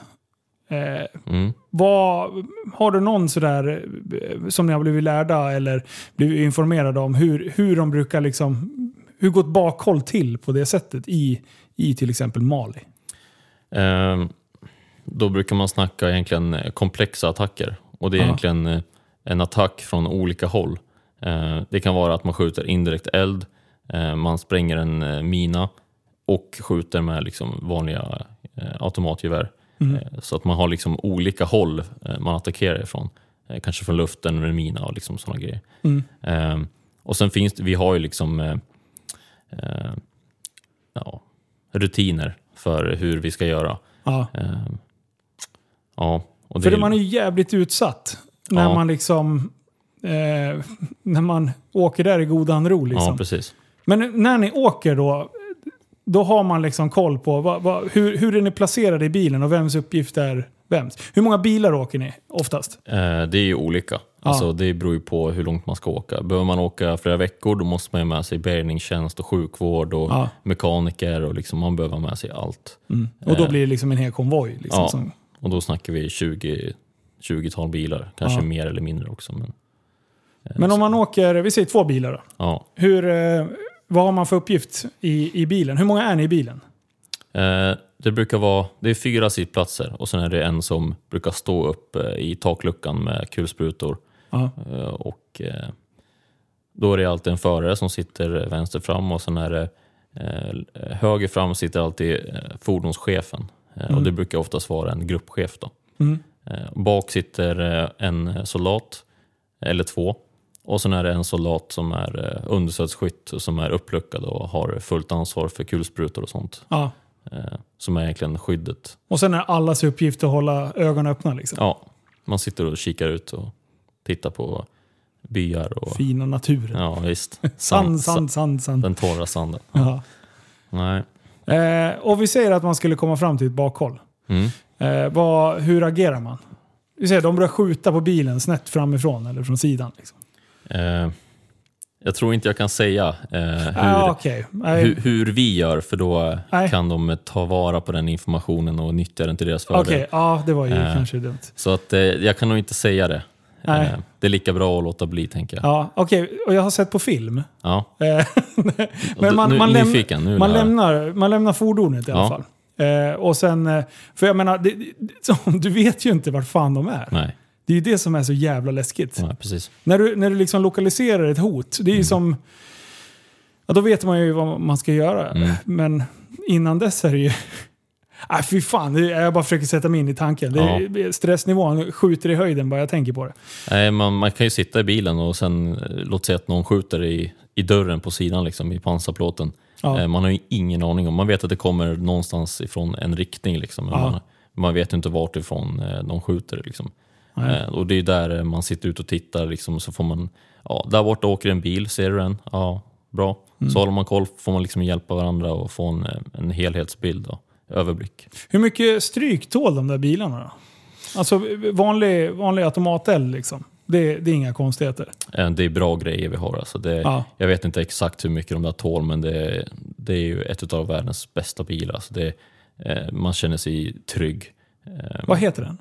Speaker 1: Eh,
Speaker 2: Mm.
Speaker 1: vad, har du någon sådär eh, som ni har blivit lärda eller blivit informerade om hur, hur de brukar liksom, hur går ett bakhåll till på det sättet i, i till exempel Mali?
Speaker 2: Ehm, Då brukar man snacka egentligen eh, komplexa attacker. Och det är
Speaker 1: Ja.
Speaker 2: egentligen eh, en attack från olika håll. Eh, Det kan vara att man skjuter indirekt eld, eh, man spränger en mina och skjuter med liksom vanliga automatgevär.
Speaker 1: Mm.
Speaker 2: Så att man har liksom olika håll man attackerar ifrån. Kanske från luften med mina och liksom sådana grejer.
Speaker 1: Mm.
Speaker 2: Eh, Och sen finns det, vi har ju liksom ja, rutiner för hur vi ska göra.
Speaker 1: Ja.
Speaker 2: Eh, ja, och
Speaker 1: För
Speaker 2: det,
Speaker 1: man är ju jävligt utsatt när
Speaker 2: Ja.
Speaker 1: man liksom eh, när man åker där i godan ro. Liksom.
Speaker 2: Ja, precis.
Speaker 1: Men när ni åker då, då har man liksom koll på vad, vad, hur, hur är ni placerade i bilen och vems uppgift är vems. Hur många bilar åker ni oftast?
Speaker 2: Eh, det är ju olika. Alltså, det beror ju på hur långt man ska åka. Behöver man åka flera veckor då måste man ha med sig bärgningstjänst och sjukvård och
Speaker 1: Ja.
Speaker 2: mekaniker och liksom, man behöver ha med sig allt.
Speaker 1: Och då blir det liksom en hel konvoj. Liksom,
Speaker 2: Ja.
Speaker 1: som,
Speaker 2: Och då snackar vi 20, 20-tal bilar, kanske
Speaker 1: Ja.
Speaker 2: mer eller mindre också. Men,
Speaker 1: men om man åker, vi säger två bilar då.
Speaker 2: ja.
Speaker 1: Hur, eh, vad har man för uppgift i, i bilen? Hur många är ni i bilen?
Speaker 2: Eh, det brukar vara det är fyra sittplatser och sen är det en som brukar stå upp eh, i takluckan med kulsprutor.
Speaker 1: Ja.
Speaker 2: Eh, och, eh, då är det alltid en förare som sitter vänster fram och sen är det eh, höger fram sitter alltid eh, fordonschefen. Eh, Och det brukar oftast vara en gruppchef. Då.
Speaker 1: Mm.
Speaker 2: Eh, bak sitter eh, en soldat, eller två. Och sen är det en soldat som är understödsskytt och som är uppluckad och har fullt ansvar för kulsprutor och sånt.
Speaker 1: Ja.
Speaker 2: Som är egentligen skyddet.
Speaker 1: Och sen är allas uppgift att hålla ögonen öppna. Liksom.
Speaker 2: Ja, man sitter och kikar ut och tittar på byar och...
Speaker 1: Fina naturen.
Speaker 2: Ja, visst.
Speaker 1: Sand, sand, sand, sand.
Speaker 2: Den torra sanden.
Speaker 1: Ja.
Speaker 2: Nej.
Speaker 1: Eh, och vi säger att man skulle komma fram till ett bakhåll.
Speaker 2: Mm.
Speaker 1: Eh, vad, hur agerar man? Vi säger de börjar skjuta på bilen snett framifrån eller från sidan. Liksom.
Speaker 2: Eh, jag tror inte jag kan säga eh, hur,
Speaker 1: Ah. Nej,
Speaker 2: hur, hur vi gör, för då
Speaker 1: Nej.
Speaker 2: kan de ta vara på den informationen och nyttja den till deras fördel.
Speaker 1: Okej, ja det var ju
Speaker 2: Eh.
Speaker 1: kanske dumt.
Speaker 2: Så att, eh, jag kan nog inte säga det.
Speaker 1: Nej.
Speaker 2: Eh, det är lika bra att låta bli, tänker jag.
Speaker 1: Ja, okej. Och jag har sett på film.
Speaker 2: Ja.
Speaker 1: Eh,
Speaker 2: Men
Speaker 1: man-
Speaker 2: nu,
Speaker 1: man läm-
Speaker 2: nyfiken, nu vill
Speaker 1: man, lämnar, man lämnar fordonet i alla
Speaker 2: Ja.
Speaker 1: fall. Eh, och sen, för jag menar, det, du vet ju inte vart fan de är.
Speaker 2: Nej,
Speaker 1: Det är ju det som är så jävla läskigt.
Speaker 2: nej, precis.
Speaker 1: När du, när du liksom lokaliserar ett hot, det är
Speaker 2: Mm.
Speaker 1: ju som... Ja, då vet man ju vad man ska göra.
Speaker 2: Mm.
Speaker 1: Men innan dess är det ju... Nej, fy fan. Jag bara försöker sätta mig in i tanken. Det är, Stressnivån skjuter i höjden bara jag tänker på det.
Speaker 2: Nej, man, man kan ju sitta i bilen och sen, eh, låt säga att någon skjuter i, i dörren på sidan, liksom, i pansarplåten.
Speaker 1: Ja.
Speaker 2: Eh, Man har ju ingen aning om, man vet att det kommer någonstans ifrån en riktning, liksom, men
Speaker 1: Ja.
Speaker 2: man, man vet inte vart ifrån eh, de skjuter. Liksom. Och det är där man sitter ute och tittar liksom, så får man, ja, där borta åker en bil, ser du den? Ja, bra.
Speaker 1: Mm.
Speaker 2: Så håller man koll, får man liksom hjälpa varandra och få en, en helhetsbild och överblick.
Speaker 1: Hur mycket stryk tål de där bilarna då? Alltså vanlig, vanlig automateld liksom. Det, det är inga konstigheter.
Speaker 2: Eh, Det är bra grejer vi har. Alltså det,
Speaker 1: Ja.
Speaker 2: Jag vet inte exakt hur mycket de där tål, men det, det är ju ett av världens bästa bilar. Alltså det, eh, man känner sig trygg. Eh,
Speaker 1: Vad heter den?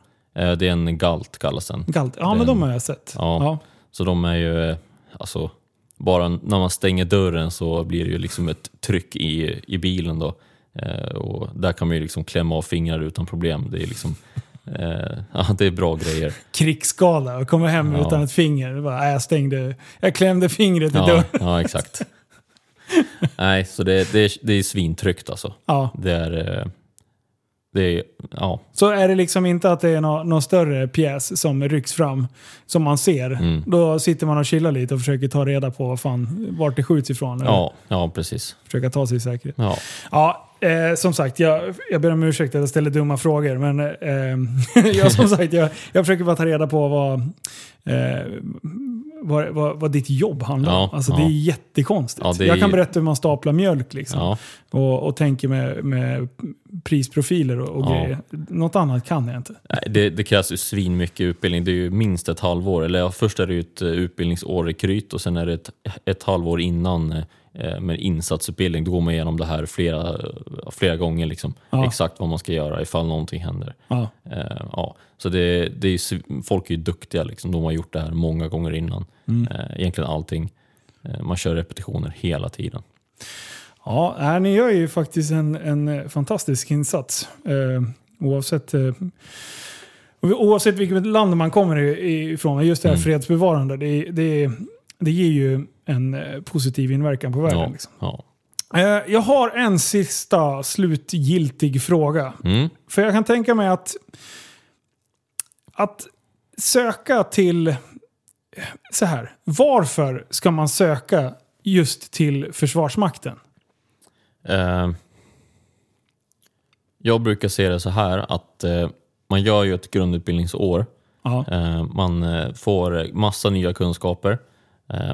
Speaker 2: Det är en Galt kallas den.
Speaker 1: Galt. Ja,
Speaker 2: Den-
Speaker 1: men de har jag sett.
Speaker 2: Ja.
Speaker 1: Ja.
Speaker 2: Så de är ju, alltså, bara när man stänger dörren så blir det ju liksom ett tryck i, i bilen då. Eh, och där kan man ju liksom klämma av fingrar utan problem. Det är liksom, eh, ja, det är bra grejer.
Speaker 1: Krigsskada och kommer hem
Speaker 2: Ja.
Speaker 1: utan ett finger. Bara, äh, jag stängde, jag klämde fingret i
Speaker 2: Ja,
Speaker 1: dörren.
Speaker 2: ja exakt. Nej, så det, det, är, det är svintryggt alltså.
Speaker 1: Ja.
Speaker 2: Det är, eh, det är, ja,
Speaker 1: Så är det liksom inte att det är nå- någon större pjäs som rycks fram, som man ser.
Speaker 2: Mm.
Speaker 1: Då sitter man och chillar lite och försöker ta reda på vad fan, vart det skjuts ifrån. eller
Speaker 2: ja, ja precis.
Speaker 1: Försöka ta sig i säkerhet.
Speaker 2: Ja,
Speaker 1: Ja, eh, som sagt, jag, jag ber om ursäkt att jag ställer dumma frågor. Men eh, jag, som sagt, jag, jag försöker bara ta reda på vad, eh, vad, vad, vad ditt jobb handlar om.
Speaker 2: Ja,
Speaker 1: Alltså,
Speaker 2: ja.
Speaker 1: Det är jättekonstigt.
Speaker 2: Ja, det är
Speaker 1: jag kan berätta hur man staplar mjölk liksom. och, och tänker med, med prisprofiler och, och grejer. Något annat kan jag inte.
Speaker 2: Nej, det, det krävs ju svin mycket utbildning. Det är ju minst ett halvår. Eller ja, först är det ju ett eh, utbildningsår i Kryt och sen är det ett, ett halvår innan eh, med insatsutbildning. Då går man igenom det här flera, flera gånger. Liksom.
Speaker 1: Ja.
Speaker 2: Exakt vad man ska göra ifall någonting händer.
Speaker 1: Ja.
Speaker 2: Eh, ja. Så det, det är folk är ju duktiga. Liksom. De har gjort det här många gånger innan.
Speaker 1: Mm.
Speaker 2: Eh, egentligen allting. Eh, man kör repetitioner hela tiden.
Speaker 1: Ja, ni gör ju faktiskt en, en eh, fantastisk insats. Eh, oavsett, eh, oavsett vilket land man kommer ifrån. Just det här
Speaker 2: Mm.
Speaker 1: fredsbevarande, det, det, det ger ju en eh, positiv inverkan på världen.
Speaker 2: Ja,
Speaker 1: Liksom.
Speaker 2: ja.
Speaker 1: Eh, jag har en sista slutgiltig fråga.
Speaker 2: Mm.
Speaker 1: För jag kan tänka mig att, att söka till... Så här, varför ska man söka just till Försvarsmakten?
Speaker 2: Eh, jag brukar se det så här att man gör ju ett grundutbildningsår. Eh, man får massa nya kunskaper,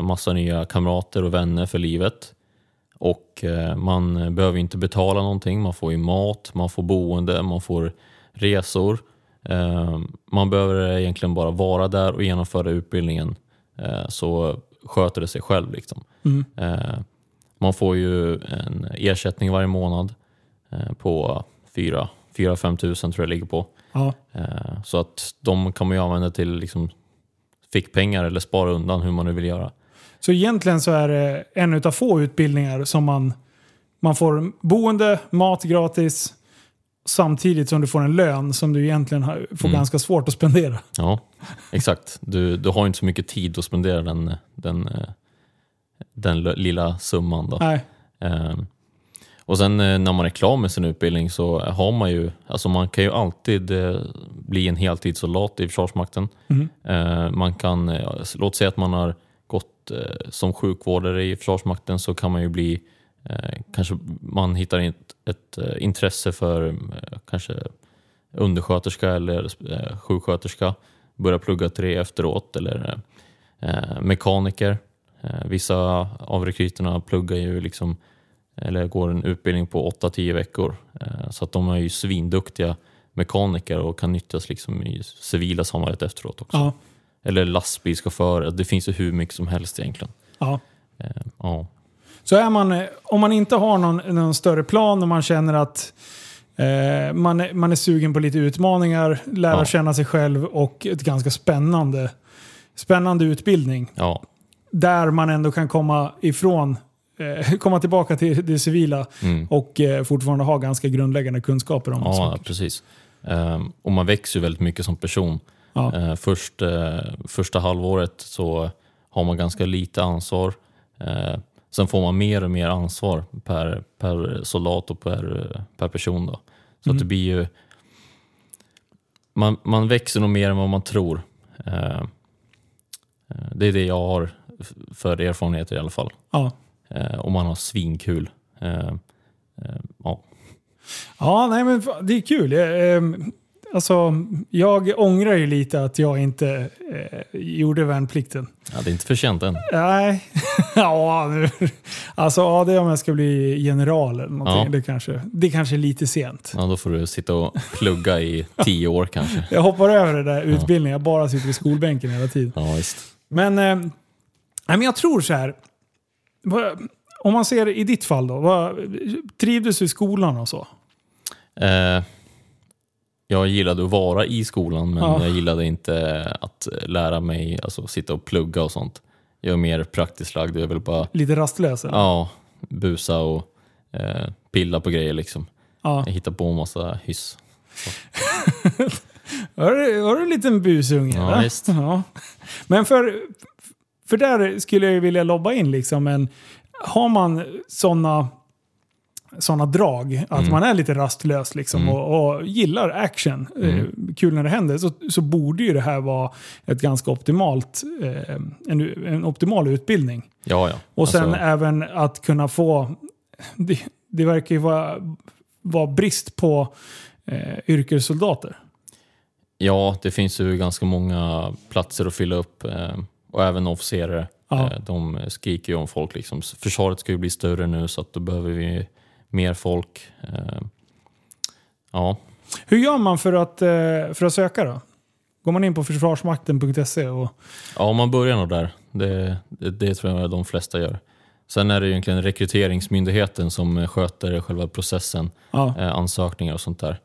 Speaker 2: massa nya kamrater och vänner för livet. Och eh, man behöver inte betala någonting. Man får ju mat, man får boende, man får resor. Eh, man behöver egentligen bara vara där och genomföra utbildningen eh, så sköter det sig själv. Liksom.
Speaker 1: Mm.
Speaker 2: Eh, man får ju en ersättning varje månad eh, på 4-5 tusen tror jag ligger på.
Speaker 1: Ja.
Speaker 2: Eh, Så att de kan man ju använda till liksom fickpengar eller spara undan hur man nu vill göra.
Speaker 1: Så egentligen så är det en av få utbildningar som man, man får boende, mat gratis, samtidigt som du får en lön som du egentligen får
Speaker 2: Mm.
Speaker 1: ganska svårt att spendera.
Speaker 2: Ja, exakt. Du, du har inte så mycket tid att spendera den, den, eh, den lilla summan. Då.
Speaker 1: Nej.
Speaker 2: Eh, Och sen eh, när man är klar med sin utbildning så har man ju, alltså man kan ju alltid eh, bli en heltidssoldat i Försvarsmakten.
Speaker 1: Mm.
Speaker 2: Man kan, låt säga att man har gått som sjukvårdare i Försvarsmakten så kan man ju bli, kanske man hittar ett, ett intresse för kanske undersköterska eller sjuksköterska, börja plugga till det efteråt eller mekaniker. Vissa av rekryterna pluggar ju liksom eller går en utbildning på 8-10 veckor. Eh, Så att de är ju svinduktiga mekaniker och kan nyttjas liksom i civila samhället efteråt också.
Speaker 1: Ja.
Speaker 2: Eller lastbilschaufförer, det finns ju hur mycket som helst egentligen.
Speaker 1: Ja.
Speaker 2: Eh, Ja,
Speaker 1: Så är man, om man inte har någon, någon större plan och man känner att eh, man, man är sugen på lite utmaningar, lära
Speaker 2: Ja.
Speaker 1: känna sig själv och ett ganska spännande, spännande utbildning.
Speaker 2: ja,
Speaker 1: Där man ändå kan komma ifrån, komma tillbaka till det civila
Speaker 2: mm.
Speaker 1: och eh, fortfarande ha ganska grundläggande kunskaper om
Speaker 2: ja
Speaker 1: saker.
Speaker 2: precis. Eh, Och man växer ju väldigt mycket som person.
Speaker 1: Ja.
Speaker 2: Eh, Först, eh, första halvåret så har man ganska lite ansvar. Eh, Sen får man mer och mer ansvar per, per soldat och per, per person. Då. Så
Speaker 1: Mm.
Speaker 2: att det blir ju... Man, man växer nog mer än vad man tror. Eh, eh, Det är det jag har för erfarenheter i alla fall.
Speaker 1: Ja.
Speaker 2: Eh, Och man har svinkul. Eh, eh, Ja,
Speaker 1: Ja, nej men det är kul. Ehm, alltså, jag ångrar ju lite att jag inte eh, gjorde värnplikten.
Speaker 2: Ja, det är inte för sent än.
Speaker 1: Nej, ja, nu- alltså ja, det är om jag ska bli general eller någonting.
Speaker 2: Ja.
Speaker 1: Det, kanske, det kanske är lite sent.
Speaker 2: Ja, då får du sitta och plugga i tio år kanske.
Speaker 1: Jag hoppar över det där utbildningen, jag bara sitter vid skolbänken hela tiden.
Speaker 2: Ja, visst.
Speaker 1: Men, eh, men jag tror så här. Om man ser i ditt fall då, vad, trivdes du i skolan och så?
Speaker 2: Eh, jag gillade att vara i skolan men
Speaker 1: Ja.
Speaker 2: jag gillade inte att lära mig, alltså sitta och plugga och sånt. Jag är mer praktiskt lagd, jag vill bara
Speaker 1: Lite rastlös? eller?
Speaker 2: ja, busa och eh, pilla på grejer liksom.
Speaker 1: ja.
Speaker 2: Jag hittar på en massa hyss.
Speaker 1: Var du, var du en liten busunge?
Speaker 2: Ja.
Speaker 1: Ja. Men för, för där skulle jag ju vilja lobba in liksom. Men har man sådana såna drag, att
Speaker 2: Mm.
Speaker 1: man är lite rastlös liksom,
Speaker 2: Mm.
Speaker 1: och, och gillar action, eh, kul när det händer, så, så borde ju det här vara ett ganska optimalt, eh, en, en optimal utbildning.
Speaker 2: Ja, ja.
Speaker 1: Och sen
Speaker 2: Alltså,
Speaker 1: även att kunna få... Det, det verkar ju vara, vara brist på eh, yrkessoldater.
Speaker 2: Ja, det finns ju ganska många platser att fylla upp eh, och även officerare.
Speaker 1: Ja.
Speaker 2: Eh, de skriker ju om folk. Liksom. Försvaret ska ju bli större nu så att då behöver vi mer folk. Eh, ja,
Speaker 1: Hur gör man för att, eh, för att söka då? Går man in på försvarsmakten.se och...
Speaker 2: ja man börjar nog där. Det, det, det tror jag de flesta gör. Sen är det egentligen rekryteringsmyndigheten som sköter själva processen,
Speaker 1: Ja,
Speaker 2: ansökningar och sånt där.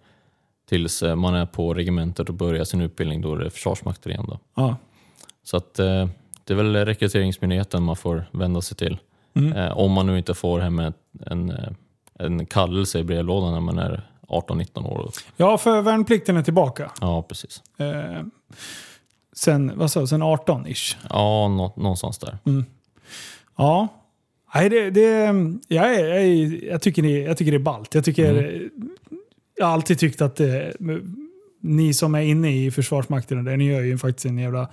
Speaker 2: Tills man är på regementet och börjar sin utbildning, då är det Försvarsmakten igen. Då.
Speaker 1: ja.
Speaker 2: Så att, det är väl rekryteringsmyndigheten man får vända sig till.
Speaker 1: Mm.
Speaker 2: Eh, om man nu inte får hem ett, en, eh, en kallelse i brevlådan när man är 18-19 år.
Speaker 1: ja, för värnplikten är tillbaka.
Speaker 2: Ja, precis.
Speaker 1: Eh, sen, vad sa jag, sen 18-ish.
Speaker 2: Ja, nå, någonstans där.
Speaker 1: Ja. Nej, det, det, jag, är, jag, är, jag, tycker det, jag tycker det är ballt. Jag, tycker, jag har alltid tyckt att det, ni som är inne i Försvarsmakten, där, ni gör ju faktiskt en, jävla,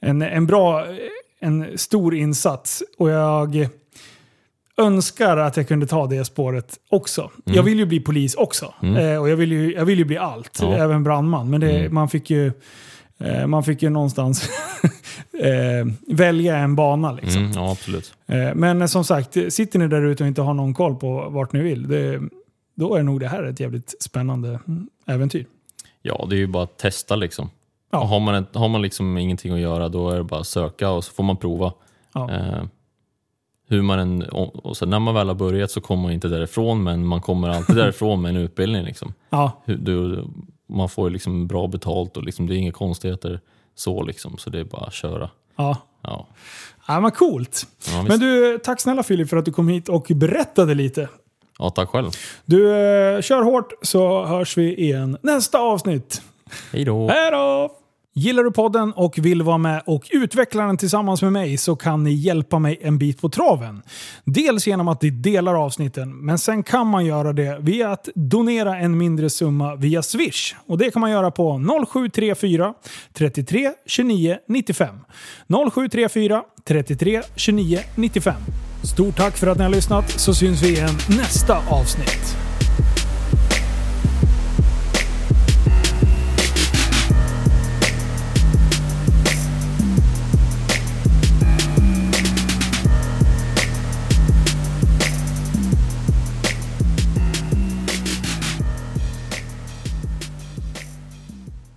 Speaker 1: en, en bra, en stor insats. Och jag önskar att jag kunde ta det spåret också. Jag vill ju bli polis också. Eh, och jag vill, ju, jag vill ju bli allt,
Speaker 2: Ja.
Speaker 1: även brandman. Men det, man fick ju eh, man fick ju någonstans eh, välja en bana. Liksom.
Speaker 2: Mm, ja, absolut.
Speaker 1: Eh, Men som sagt, sitter ni där ute och inte har någon koll på vart ni vill, det, då är nog det här ett jävligt spännande mm, äventyr.
Speaker 2: Ja, det är ju bara att testa liksom.
Speaker 1: Ja.
Speaker 2: Har man, ett, har man liksom ingenting att göra då är det bara att söka och så får man prova.
Speaker 1: Ja.
Speaker 2: Eh, hur man än, och, så när man väl har börjat så kommer man inte därifrån men man kommer alltid därifrån med en utbildning. Liksom.
Speaker 1: Ja,
Speaker 2: Hur, du, man får liksom bra betalt och liksom, det är inga konstigheter så liksom. Så det är bara att köra.
Speaker 1: ja.
Speaker 2: Ja,
Speaker 1: ja men coolt.
Speaker 2: ja.
Speaker 1: Men du, tack snälla Filip för att du kom hit och berättade lite.
Speaker 2: ja tack själv.
Speaker 1: Du, eh, kör hårt så hörs vi igen nästa avsnitt.
Speaker 2: Hej då.
Speaker 1: Hej då! Gillar du podden och vill vara med och utveckla den tillsammans med mig så kan ni hjälpa mig en bit på traven. Dels genom att ni delar avsnitten, men sen kan man göra det via att donera en mindre summa via Swish. Och Det kan man göra på 0734 33 29 95. 0734 33 29 95. Stort tack för att ni har lyssnat så syns vi igen nästa avsnitt.